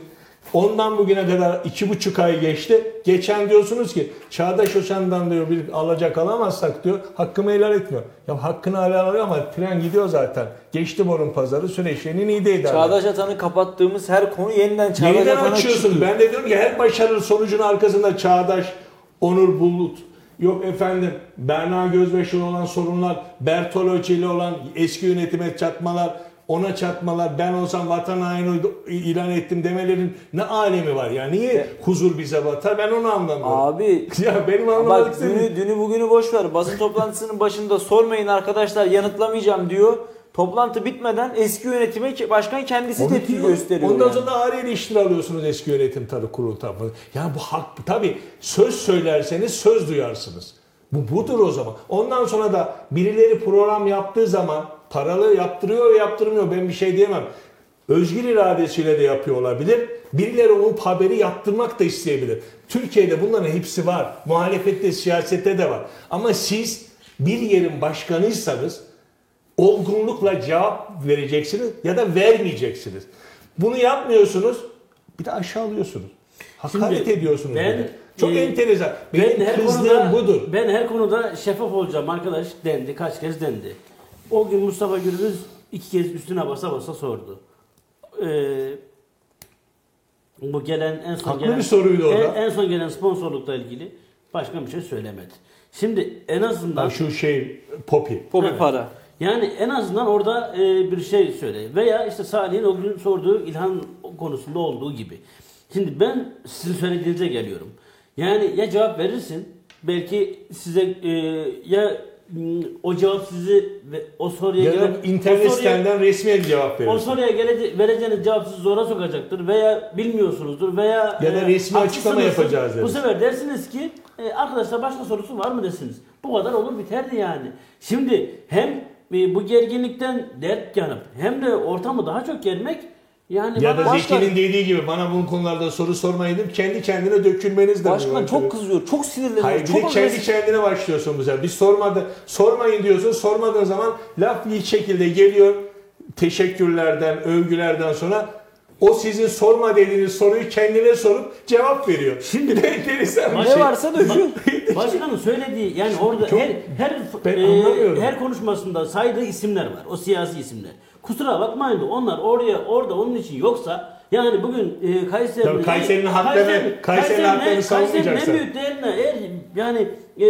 Ondan bugüne kadar iki buçuk ay geçti. Geçen diyorsunuz ki Çağdaş Oşan'dan diyor bir alacak alamazsak diyor hakkımı helal etmiyor. Ya hakkını helal alıyor ama tren gidiyor zaten. Geçti borun pazarı süreçlerini iyi de eder.
Çağdaş Atan'ı kapattığımız her konu yeniden Çağdaş
Yeniden
Atan'a
açıyorsun.
çıkıyor.
Ben de diyorum ki her başarılı sonucun arkasında Çağdaş, Onur Bulut, yok efendim Berna Gözbeş'le olan sorunlar, Bertolucci ile olan eski yönetime çatmalar, ona çatmalar, ben olsam vatan haini ilan ettim demelerin ne alemi var ya? Niye huzur bize batar? Ben onu anlamıyorum.
Abi <laughs>
ya benim anlamadık
Bak dünü, dünü bugünü boş ver. Basın toplantısının başında sormayın arkadaşlar yanıtlamayacağım diyor. Toplantı bitmeden eski yönetime başkan kendisi tepki gösteriyor.
Ondan
yani.
sonra da ağır eleştiri alıyorsunuz eski yönetim tarı kurulu tarafından. Yani bu hak tabi söz söylerseniz söz duyarsınız. Bu budur o zaman. Ondan sonra da birileri program yaptığı zaman paralı yaptırıyor yaptırmıyor ben bir şey diyemem. Özgür iradesiyle de yapıyor olabilir. Birileri onun haberi yaptırmak da isteyebilir. Türkiye'de bunların hepsi var. Muhalefette, siyasette de var. Ama siz bir yerin başkanıysanız olgunlukla cevap vereceksiniz ya da vermeyeceksiniz. Bunu yapmıyorsunuz bir de aşağılıyorsunuz. Hakaret
Şimdi
ediyorsunuz.
ben.
Çok
e,
enteresan.
Ben
Benim
her
kızdığım
konuda
budur.
Ben her konuda şeffaf olacağım arkadaş dendi. Kaç kez dendi. O gün Mustafa Gürbüz iki kez üstüne basa basa sordu. Ee, bu gelen en son
Haklı
gelen
bir soruydu.
En, en son gelen sponsorlukla ilgili başka bir şey söylemedi. Şimdi en azından
şu şey Poppy.
Popi
Evet.
para.
yani en azından orada e, bir şey söyle. Veya işte Salih'in o gün sorduğu İlhan konusunda olduğu gibi. Şimdi ben sizin söylediğinize geliyorum. Yani ya cevap verirsin, belki size e, ya o cevap sizi o soruya
Ya da internet
o soruya-
sitenden resmi cevap
o
verirsin.
soruya gelece, vereceğiniz cevap sizi zora sokacaktır veya bilmiyorsunuzdur veya
Ya da
e,
resmi açıklama yapacağız
Bu
deriz.
sefer dersiniz ki e, arkadaşlar başka sorusu var mı desiniz. Bu kadar olur biterdi yani. Şimdi hem e, bu gerginlikten dert yanıp hem de ortamı daha çok germek yani
Ya da Zeki'nin dediği gibi bana bu konularda soru sormayın deyip kendi kendine dökülmeniz de
Başkan
mümkün.
çok kızıyor. Çok sinirleniyor.
Hayır bir
çok
de kendi
agresif.
kendine başlıyorsun bu sefer. Biz sormadı, sormayın diyorsun. Sormadığın zaman laf bir şekilde geliyor. teşekkürlerden, övgülerden sonra o sizin sorma dediğiniz soruyu kendine sorup cevap veriyor. Şimdi de enteresan bir
Ne
şey.
varsa döküyor.
Başkanın söylediği yani orada
Çok-
her her e,
anlamıyorum.
her konuşmasında saydığı isimler var. O siyasi isimler. Kusura bakmayın da onlar oraya orada onun için yoksa yani bugün e, Kayseri'nin
Tabii Kayseri'nin haklarını- Kayseri'nin haklarını savunmayacaksın.
en büyük değerine eğer yani e,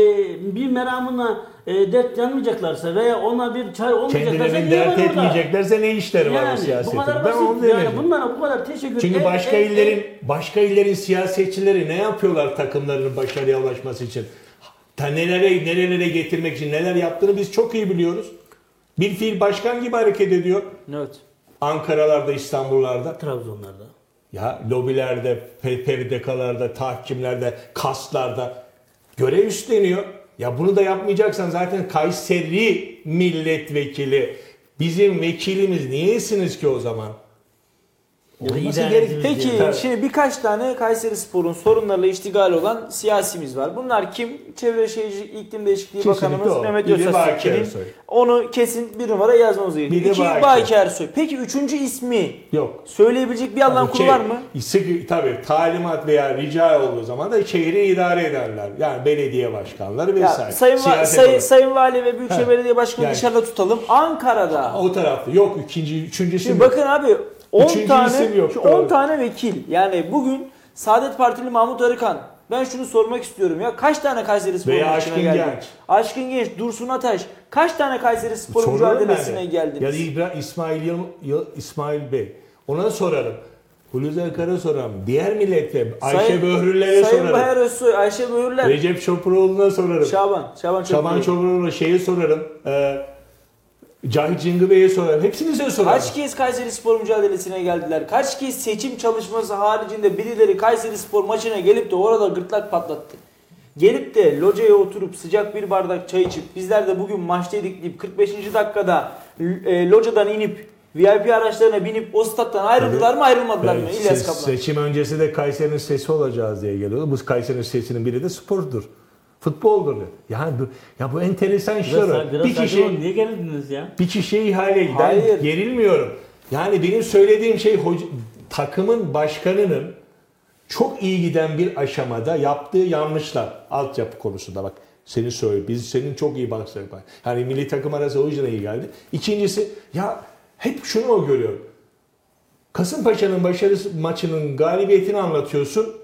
bir meramına e, dert yanmayacaklarsa veya ona bir çay olmayacaklarsa
Kendilerini
niye
dert
var orada?
etmeyeceklerse ne işleri var o
Yani bu
siyasetin?
kadar
Ben onu
basit. Yani bunlara bu kadar teşekkür
Çünkü
e-
başka
e-
illerin başka illerin siyasetçileri ne yapıyorlar takımlarının başarıya ulaşması için? Ta nelere nerelere getirmek için neler yaptığını biz çok iyi biliyoruz. Bir fiil başkan gibi hareket ediyor.
Evet.
Ankara'larda, İstanbul'larda.
Trabzonlarda.
Ya lobilerde, pe- peridekalarda, tahkimlerde, kaslarda görev üstleniyor. Ya bunu da yapmayacaksan zaten Kayseri milletvekili bizim vekilimiz niyesiniz ki o zaman?
Ya
Olması gerek-
Peki.
Tabii.
şimdi birkaç tane Kayseri Spor'un sorunlarla iştigal olan siyasimiz var. Bunlar kim? Çevre Şehircilik İklim Değişikliği
Kesinlikle
Bakanımız
o.
Mehmet.
Ersoy.
Onu kesin bir numara yazmamız gerekiyor. İki
Baki.
Ersoy. Peki üçüncü ismi
Yok.
söyleyebilecek bir anlam kuru
Şey,
var mı?
tabii talimat veya rica olduğu zaman da şehri idare ederler. Yani belediye başkanları
Ya,
vesaire.
sayın, va-
Siyaset
sayın, Vali ve Büyükşehir. Belediye Başkanı
Yani-
dışarıda tutalım. Ankara'da.
o tarafta yok ikinci üçüncü isim
Şimdi bakın abi 10
Üçüncü
tane
yok,
şu
doğru.
10 tane vekil. Yani bugün Saadet Partili Mahmut Arıkan ben şunu sormak istiyorum ya kaç tane Kayseri Spor
Veya
maçına geldi?
Genç.
Aşkın Genç, Dursun Ataş kaç tane Kayseri Spor
Sorarım
mücadelesine
de.
geldiniz?
Ya da İbra İsmail Yıl- Yıl- İsmail Bey. Ona sorarım. Hulusi Akar'a sorarım. Diğer milletle Ayşe
Sayın-
Böhrüller'e
Sayın
sorarım.
Bahar Özsoy, Ayşe Böğürler,
Recep Çopuroğlu'na sorarım.
Şaban, Şaban
Şaban
Çobuk.
Çopuroğlu'na şeye sorarım. Ee, Cahit Cingı Bey'e sorarım. Hepsinize sorarım.
Kaç kez Kayseri Spor mücadelesine geldiler? Kaç kez seçim çalışması haricinde birileri Kayseri Spor maçına gelip de orada gırtlak patlattı? Gelip de locaya oturup sıcak bir bardak çay içip bizler de bugün maçtaydık deyip 45. dakikada e, locadan inip VIP araçlarına binip o stat'tan ayrıldılar mı ayrılmadılar mı? İlyas Kaplan.
seçim öncesi de Kayseri'nin sesi olacağız diye geliyordu. Bu Kayseri'nin sesinin biri de spordur. Futboldur. Yani bu, ya bu enteresan işler.
Biraz,
o.
biraz
bir kişi
olun. Niye gerildiniz ya?
bir kişiye ihale ben
Hayır.
gerilmiyorum. Yani benim söylediğim şey hoca- takımın başkanının çok iyi giden bir aşamada yaptığı yanlışlar altyapı konusunda bak seni söyle biz senin çok iyi baksak bak. Yani milli takım arası o yüzden iyi geldi. İkincisi ya hep şunu görüyorum. Kasımpaşa'nın başarısı maçının galibiyetini anlatıyorsun.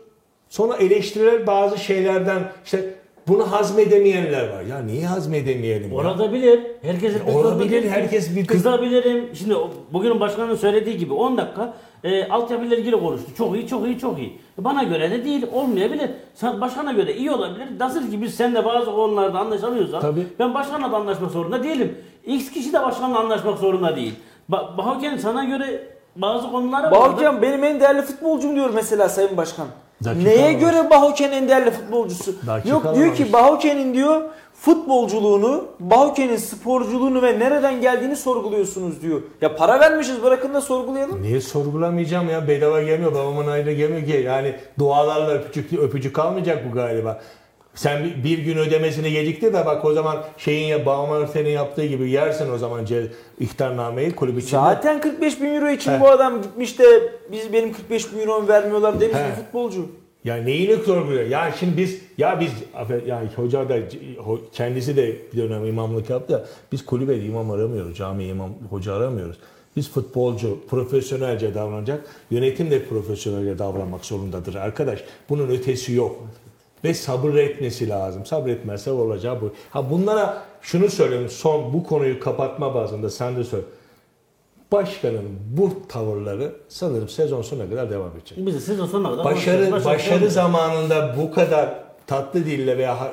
Sonra eleştirilen bazı şeylerden işte bunu hazmedemeyenler var. Ya niye hazmedemeyelim? ya?
Olabilir. Herkesin bir
Olabilir, herkes bir-
Kızabilirim. Şimdi o- bugünün başkanın söylediği gibi 10 dakika e, altyapıyla ilgili konuştu. Çok iyi, çok iyi, çok iyi. Bana göre de değil, olmayabilir. Sen başkana göre iyi olabilir. Nasıl ki biz seninle bazı konularda anlaşamıyorsak
Tabii.
ben başkanla da anlaşmak zorunda değilim. X kişi de başkanla anlaşmak zorunda değil. Ba Bahoken sana göre bazı konuları vardır.
Bahoken benim en değerli futbolcum diyor mesela Sayın Başkan.
Dakika
Neye
alamamış.
göre Bahoken en değerli futbolcusu?
Dakika
Yok diyor
alamamış.
ki Bahoken'in diyor futbolculuğunu, Bahoken'in sporculuğunu ve nereden geldiğini sorguluyorsunuz diyor. Ya para vermişiz bırakın da sorgulayalım.
Niye sorgulamayacağım ya? Bedava gelmiyor. Babamın ayrı gelmiyor ki. Yani dualarla öpücük, öpücük kalmayacak bu galiba. Sen bir, gün ödemesini gecikti de bak o zaman şeyin ya babamın senin yaptığı gibi yersin o zaman ce, ihtarnameyi kulüp içinde.
Zaten 45 bin euro için
He.
bu adam gitmiş de biz benim 45 bin euromu vermiyorlar demiş bir futbolcu.
Ya neyini sorguluyor? Ya şimdi biz ya biz yani hoca da kendisi de bir dönem imamlık yaptı. ya, Biz kulübe imam aramıyoruz. Cami imam hoca aramıyoruz. Biz futbolcu profesyonelce davranacak. Yönetim de profesyonelce davranmak zorundadır arkadaş. Bunun ötesi yok. Ve sabır etmesi lazım. Sabretmezse olacağı bu. Ha bunlara şunu söyleyeyim son bu konuyu kapatma bazında sen de söyle. Başkanın bu tavırları sanırım sezon sonuna kadar devam edecek.
Biz de sezon sonuna kadar.
Başarı başarı
olmayacak.
zamanında bu kadar tatlı dille veya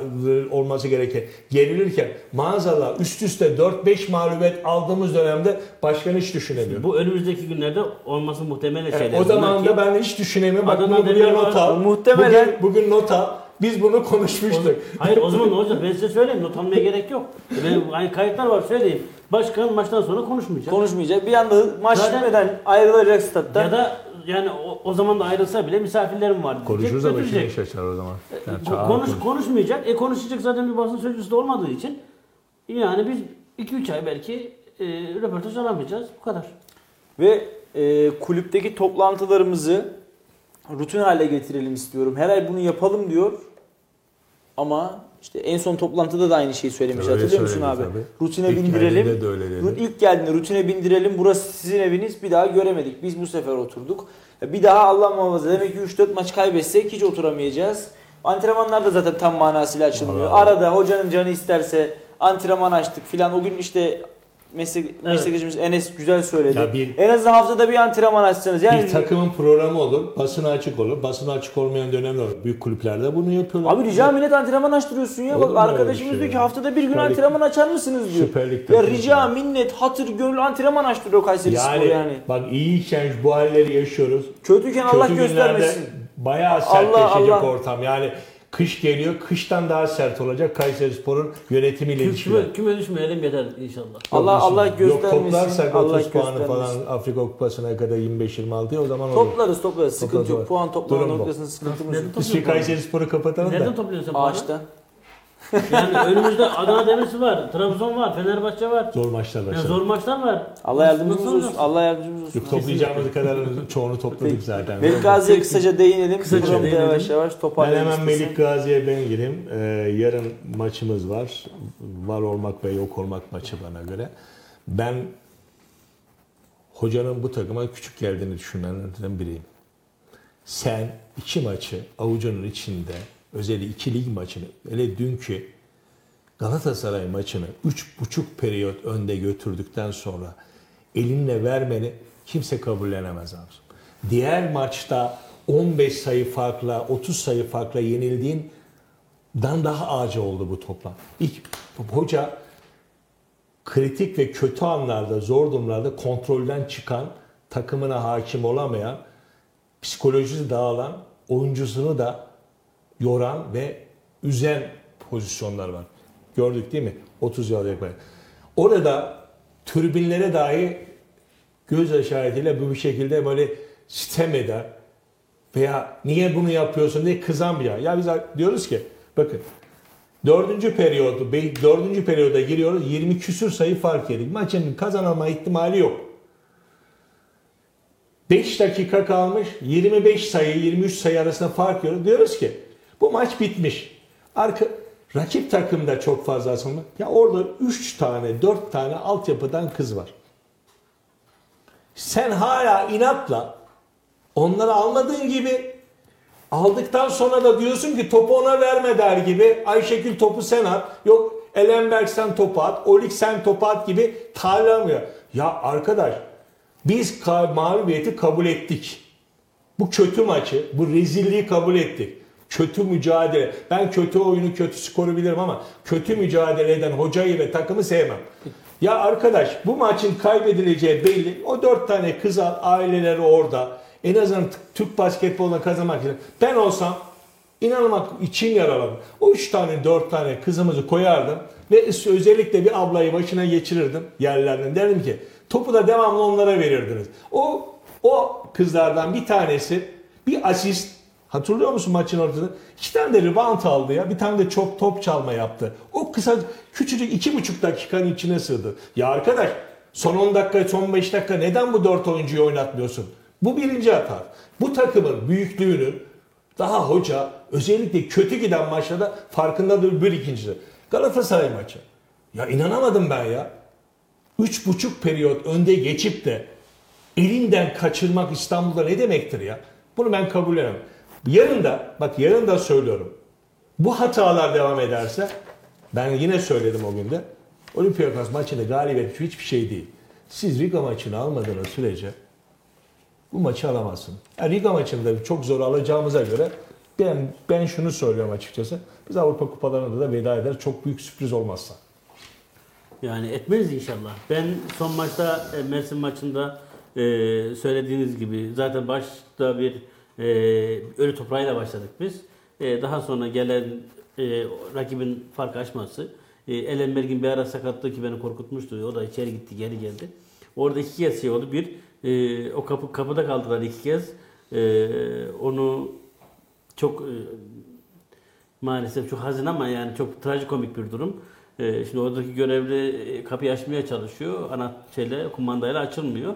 olması gereken gerilirken maazallah üst üste 4-5 mağlubiyet aldığımız dönemde başkan hiç düşünemiyor.
Bu önümüzdeki günlerde olması muhtemel
Evet,
şeyler.
o zaman da ben hiç düşünemiyorum. Bak
Adana
bunu buraya not al.
Muhtemelen-
Bugün, bugün not al. Biz bunu konuşmuştuk.
Hayır o zaman ne olacak? Ben size söyleyeyim. Not almaya gerek yok. E Benim hani kayıtlar var söyleyeyim. Başkan maçtan sonra konuşmayacak.
Konuşmayacak. Bir anda maç
Zaten-
bitmeden ayrılacak stat'tan.
ya da yani o, o zaman da ayrılsa bile misafirlerim var. diyecek,
Konuşuruz ama
götürecek.
işini şaşar o zaman. Yani
Bu-
çağır
konuş,
konuş.
konuşmayacak. E konuşacak zaten bir basın sözcüsü de olmadığı için yani biz 2-3 ay belki e, röportaj alamayacağız. Bu kadar.
Ve e, kulüpteki toplantılarımızı rutin hale getirelim istiyorum. Her ay bunu yapalım diyor. Ama işte en son toplantıda da aynı şeyi söylemiş.
Öyle
Hatırlıyor musun abi?
tabii.
Rutine
İlk
bindirelim.
de öyle dedi.
İlk geldiğinde rutine bindirelim. Burası sizin eviniz. Bir daha göremedik. Biz bu sefer oturduk. Bir daha Allah muhafaza. Demek ki 3-4 maç kaybetsek hiç oturamayacağız. Antrenmanlar da zaten tam manasıyla açılmıyor. Arada hocanın canı isterse antrenman açtık filan. O gün işte meslek, meslektaşımız Enes güzel söyledi.
Ya bir-
en azından haftada bir antrenman açsanız. Yani
bir takımın programı olur, basına açık olur. Basına açık olmayan dönemler olur. Büyük kulüplerde bunu yapıyorlar.
Abi rica millet antrenman açtırıyorsun ya.
Olur
Bak arkadaşımız
şey
diyor ki
ya?
haftada bir gün
Süper
antrenman açar mısınız diyor.
Süper
Ya rica
ya.
minnet, hatır, gönül antrenman açtırıyor Kayseri
yani,
Spor yani.
bak iyiyken bu halleri yaşıyoruz.
Kötüyken Allah
Kötü
göstermesin.
günlerde bayağı sertleşecek
Allah, Allah.
ortam. Yani kış geliyor, kıştan daha sert olacak Kayseri Spor'un yönetimiyle ilişkiler.
Küme, küme düşmeyelim yeter inşallah.
Allah Allah
Yok
göstermesin.
toplarsak
Allah
30 puanı falan Afrika Kupası'na kadar 25-26 o zaman olur.
Toplarız toplarız. Sıkıntı yok. Puan toplama noktasında sıkıntımız yok.
Nereden
Biz bir Kayseri Spor'u kapatalım
Nereden
da.
topluyorsun sen puanı?
Ağaçtan.
Yani önümüzde Adana Demirspor var, Trabzon var, Fenerbahçe var.
Zor maçlar
Yani
başladı.
zor maçlar var.
Allah yardımcımız
Nasıl
olsun.
olacak?
Allah yardımcımız olsun.
Yok, toplayacağımız kadar çoğunu topladık zaten.
Melik Gazi'ye kısaca değinelim.
Kısaca
da
değinelim.
yavaş yavaş
Ben
toparlayalım.
hemen
istersen.
Melik Gazi'ye ben gireyim. Ee, yarın maçımız var. Var olmak ve yok olmak maçı bana göre. Ben hocanın bu takıma küçük geldiğini düşünenlerden biriyim. Sen iki maçı avucunun içinde özellikle iki lig maçını hele dünkü Galatasaray maçını üç buçuk periyot önde götürdükten sonra elinle vermeni kimse kabullenemez abi. Diğer maçta 15 sayı farkla, 30 sayı farkla yenildiğin dan daha acı oldu bu toplam. İlk hoca kritik ve kötü anlarda, zor durumlarda kontrolden çıkan, takımına hakim olamayan, psikolojisi dağılan, oyuncusunu da yoran ve üzen pozisyonlar var. Gördük değil mi? 30 yıl yaklaşık. Orada tribünlere dahi göz işaretiyle bu bir şekilde böyle sitem eder veya niye bunu yapıyorsun diye kızan bir yer. Ya biz diyoruz ki bakın dördüncü periyodu, dördüncü periyoda giriyoruz 20 küsür sayı fark yedik. Maçın kazanılma ihtimali yok. 5 dakika kalmış 25 sayı 23 sayı arasında fark yiyoruz. Diyoruz ki bu maç bitmiş. Arka, rakip takımda çok fazla aslında. Ya orada 3 tane 4 tane altyapıdan kız var. Sen hala inatla onları almadığın gibi aldıktan sonra da diyorsun ki topu ona verme der gibi Ayşegül topu sen at. Yok Elenberg sen topu at. Olik sen topu at gibi tarlamıyor. Ya arkadaş biz mağlubiyeti kabul ettik. Bu kötü maçı, bu rezilliği kabul ettik. Kötü mücadele. Ben kötü oyunu, kötü skoru bilirim ama kötü mücadele eden hocayı ve takımı sevmem. Ya arkadaş bu maçın kaybedileceği belli. O dört tane kız aileleri orada. En azından Türk basketboluna kazanmak için. Ben olsam inanmak için yaraladım. O üç tane dört tane kızımızı koyardım. Ve özellikle bir ablayı başına geçirirdim yerlerden. Derdim ki topu da devamlı onlara verirdiniz. O o kızlardan bir tanesi bir asist Hatırlıyor musun maçın ortasında? İki tane de rebound aldı ya. Bir tane de çok top çalma yaptı. O kısa küçücük iki buçuk dakikanın içine sığdı. Ya arkadaş son 10 dakika son 5 dakika neden bu dört oyuncuyu oynatmıyorsun? Bu birinci hata. Bu takımın büyüklüğünü daha hoca özellikle kötü giden maçlarda farkındadır bir ikincisi. Galatasaray maçı. Ya inanamadım ben ya. Üç buçuk periyot önde geçip de elinden kaçırmak İstanbul'da ne demektir ya? Bunu ben kabul edemem. Yarın da, bak yarın da söylüyorum. Bu hatalar devam ederse, ben yine söyledim o günde, Olympiakos maçında galibiyet hiçbir şey değil. Siz Riga maçını almadığınız sürece bu maçı alamazsın. Yani Riga maçında çok zor alacağımıza göre ben ben şunu söylüyorum açıkçası. Biz Avrupa kupalarında da veda eder. Çok büyük sürpriz olmazsa.
Yani etmez inşallah. Ben son maçta e, Mersin maçında e, söylediğiniz gibi zaten başta bir e, ölü toprağıyla başladık biz. E, daha sonra gelen e, rakibin fark açması. E, Elenberg'in bir ara sakatlığı ki beni korkutmuştu. O da içeri gitti geri geldi. Orada iki kez şey oldu. Bir e, o kapı kapıda kaldılar iki kez. E, onu çok e, maalesef çok hazin ama yani çok trajikomik bir durum. E, şimdi oradaki görevli e, kapıyı açmaya çalışıyor. Ana şeyle kumandayla açılmıyor.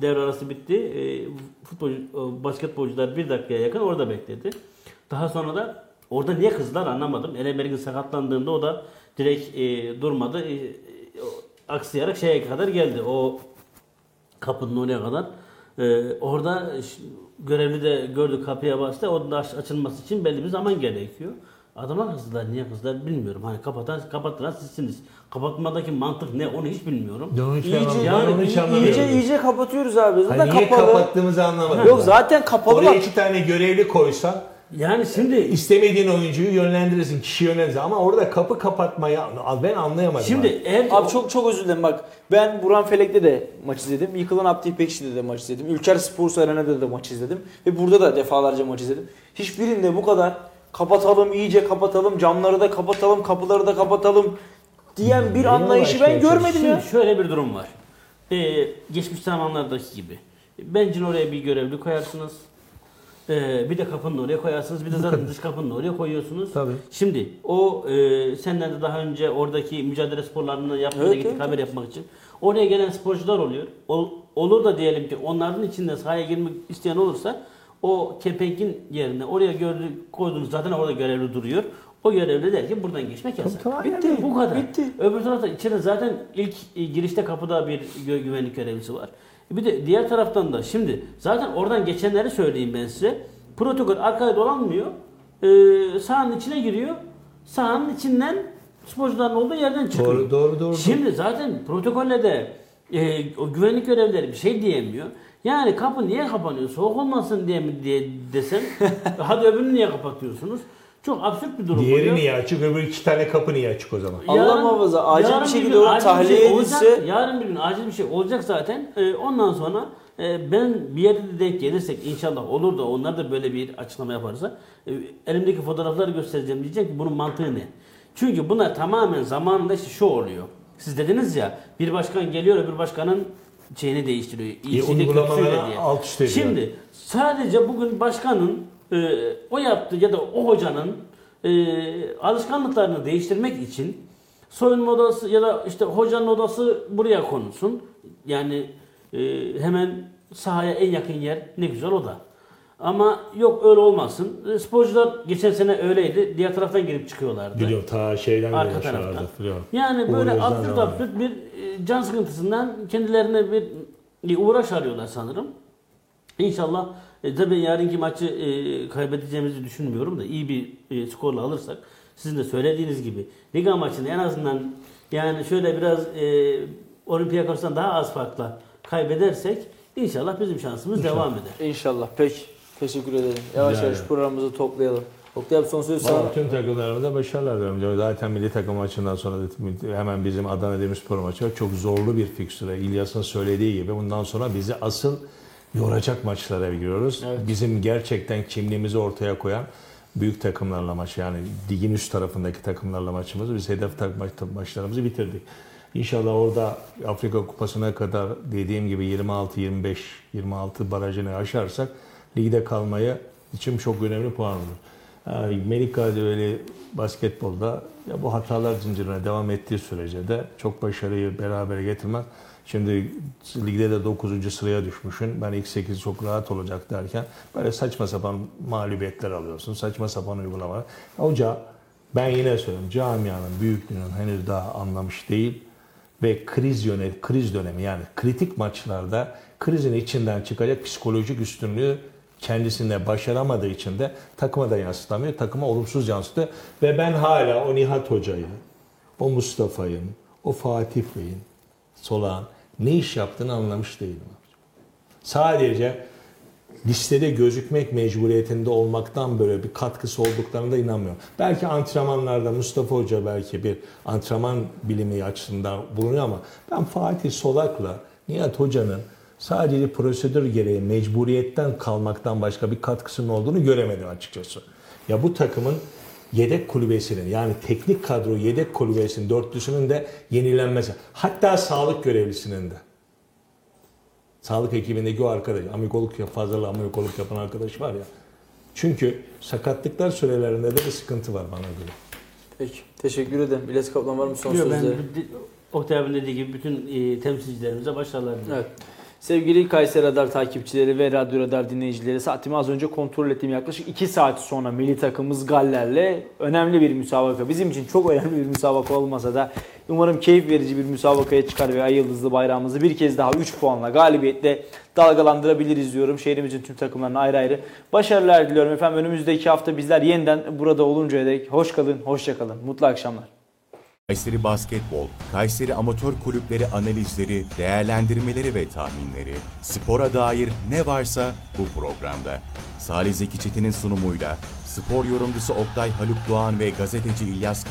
Devre arası bitti. E, futbol o basketbolcular bir dakikaya yakın orada bekledi. Daha sonra da orada niye kızdılar anlamadım. Elemer'in sakatlandığında o da direkt e, durmadı. E, e, aksayarak şeye kadar geldi. O kapının oraya kadar. Ee, orada görevli de gördü kapıya bastı. Onun açılması için belli bir zaman gerekiyor. Adama kızdılar. Niye kızdılar bilmiyorum. Hani kapatan kapattıran sizsiniz. Kapatmadaki mantık ne onu hiç bilmiyorum.
Ben onu hiç
İyice,
anlamadım.
yani
Ben onu hiç anlamıyorum.
iyice, iyice kapatıyoruz abi. Zaten
Hani niye
kapalı.
kapattığımızı anlamadım.
Yok
ben.
zaten kapalı
Oraya
bak.
iki tane görevli koysan
Yani şimdi
istemediğin oyuncuyu yönlendirirsin, kişi yönlendirirsin. Ama orada kapı kapatmayı ben anlayamadım.
şimdi
abi.
eğer
Abi çok çok özür dilerim bak. Ben Burhan Felek'te de maç izledim. Yıkılan Abdi İpekçi'de de maç izledim. Ülker Spor Arena'da da maç izledim. Ve burada da defalarca maç izledim. Hiçbirinde bu kadar kapatalım, iyice kapatalım, camları da kapatalım, kapıları da kapatalım diyen bir anlayışı ben
uğraşmaya
görmedim
Şimdi
ya.
şöyle bir durum var. Ee, geçmiş zamanlardaki gibi. Bence oraya bir görevli koyarsınız. Ee, bir de kapının oraya koyarsınız. Bir de zaten dış kapının oraya koyuyorsunuz.
Tabii.
Şimdi o e, senden de daha önce oradaki mücadele sporlarını yapmaya
Evet,
gittik
evet,
haber yapmak için. Oraya gelen sporcular oluyor. Ol- olur da diyelim ki onların içinde sahaya girmek isteyen olursa o kepengin yerine oraya gördü, koyduğunuz zaten orada görevli duruyor. O görevli der ki buradan geçmek yasak.
tamam,
Bitti.
Bu kadar.
Bitti.
Öbür tarafta içeride zaten ilk e, girişte kapıda bir gö- güvenlik görevlisi var. E Bir de diğer taraftan da şimdi zaten oradan geçenleri söyleyeyim ben size. Protokol arkaya dolanmıyor. Ee, sahanın içine giriyor. Sahanın içinden sporcuların olduğu yerden çıkıyor.
Doğru, doğru, doğru.
Şimdi zaten protokolle de e, o güvenlik görevlileri bir şey diyemiyor. Yani kapı niye kapanıyor? Soğuk olmasın diye mi diye desem <laughs> hadi öbürünü niye kapatıyorsunuz? Çok absürt bir durum
Diğeri niye açık, öbür iki tane kapı niye açık o zaman?
Allah muhafaza, acil bir şekilde
bir
tahliye
şey olacak,
edilse-
yarın bir gün acil bir şey olacak zaten. Ee, ondan sonra e, ben bir yerde de denk gelirsek inşallah olur da onlar da böyle bir açıklama yaparsa e, elimdeki fotoğrafları göstereceğim diyecek ki bunun mantığı ne? Çünkü bunlar tamamen zamanında işte şu oluyor. Siz dediniz ya bir başkan geliyor öbür başkanın şeyini değiştiriyor. iyisiyle
uygulamalara
kötüsüyle diye.
alt üst ediyor.
Şimdi sadece bugün başkanın e, o yaptığı ya da o hocanın e, alışkanlıklarını değiştirmek için soyunma odası ya da işte hocanın odası buraya konulsun. Yani e, hemen sahaya en yakın yer ne güzel o da. Ama yok öyle olmasın. E, Sporcular geçen sene öyleydi. Diğer taraftan girip çıkıyorlardı.
Biliyorum ta şeyden
Arka taraftan.
biliyorum.
Yani böyle absürt absürt bir e, can sıkıntısından kendilerine bir bir uğraş arıyorlar sanırım. İnşallah e, tabii yarınki maçı e, kaybedeceğimizi düşünmüyorum da iyi bir e, skorla alırsak sizin de söylediğiniz gibi Liga maçını en azından yani şöyle biraz e, Olympiakos'tan daha az farkla kaybedersek inşallah bizim şansımız devam eder.
İnşallah. Peki. Teşekkür ederim. Yavaş
Rica
yavaş programımızı toplayalım. Oktay abi son söz sana.
Tüm takımlarımıza başarılar diliyorum. Zaten milli takım maçından sonra hemen bizim Adana Demirspor maçı var. Çok zorlu bir fikstüre. İlyas'ın söylediği gibi bundan sonra bizi asıl yoracak maçlara giriyoruz. Bizim gerçekten kimliğimizi ortaya koyan büyük takımlarla maç yani ligin üst tarafındaki takımlarla maçımızı biz hedef tak- maç- maçlarımızı bitirdik. İnşallah orada Afrika Kupası'na kadar dediğim gibi 26 25 26 barajını aşarsak ligde kalmaya için çok önemli puan olur. Yani Melik Gazieli basketbolda ya bu hatalar zincirine devam ettiği sürece de çok başarıyı beraber getirmez. Şimdi ligde de 9. sıraya düşmüşsün. Ben ilk 8 çok rahat olacak derken böyle saçma sapan mağlubiyetler alıyorsun. Saçma sapan uygulamalar. Hoca ben yine söylüyorum camianın büyüklüğünün henüz daha anlamış değil ve kriz yönet kriz dönemi yani kritik maçlarda krizin içinden çıkacak psikolojik üstünlüğü kendisinde başaramadığı için de takıma da yansıtamıyor. Takıma olumsuz yansıtıyor. Ve ben hala o Nihat Hoca'yı, o Mustafa'yı, o Fatih Bey'in, Solağan ne iş yaptığını anlamış değilim. Sadece listede gözükmek mecburiyetinde olmaktan böyle bir katkısı olduklarına da inanmıyorum. Belki antrenmanlarda Mustafa Hoca belki bir antrenman bilimi açısından bulunuyor ama ben Fatih Solak'la Nihat Hoca'nın sadece prosedür gereği mecburiyetten kalmaktan başka bir katkısının olduğunu göremedim açıkçası. Ya bu takımın yedek kulübesinin yani teknik kadro yedek kulübesinin dörtlüsünün de yenilenmesi. Hatta sağlık görevlisinin de. Sağlık ekibindeki o arkadaş, amikoluk yap, fazlalı amikoluk yapan arkadaş var ya. Çünkü sakatlıklar sürelerinde de bir sıkıntı var bana göre.
Peki. Teşekkür ederim. İlyas Kaplan var mı son
Yok, ben
sözleri?
di- Oktay abinin dediği gibi bütün e, temsilcilerimize başarılar diliyorum.
Evet. Sevgili Kayseri Radar takipçileri ve Radyo Radar dinleyicileri saatimi az önce kontrol ettiğim yaklaşık 2 saat sonra milli takımımız Galler'le önemli bir müsabaka. Bizim için çok önemli bir müsabaka olmasa da umarım keyif verici bir müsabakaya çıkar ve ay yıldızlı bayrağımızı bir kez daha 3 puanla galibiyetle dalgalandırabiliriz diyorum. Şehrimizin tüm takımlarına ayrı ayrı başarılar diliyorum efendim. Önümüzdeki hafta bizler yeniden burada oluncaya dek hoş kalın, hoşça kalın. Mutlu akşamlar.
Kayseri Basketbol, Kayseri Amatör Kulüpleri analizleri, değerlendirmeleri ve tahminleri, spora dair ne varsa bu programda. Salih Zeki Çetin'in sunumuyla spor yorumcusu Oktay Haluk Doğan ve gazeteci İlyas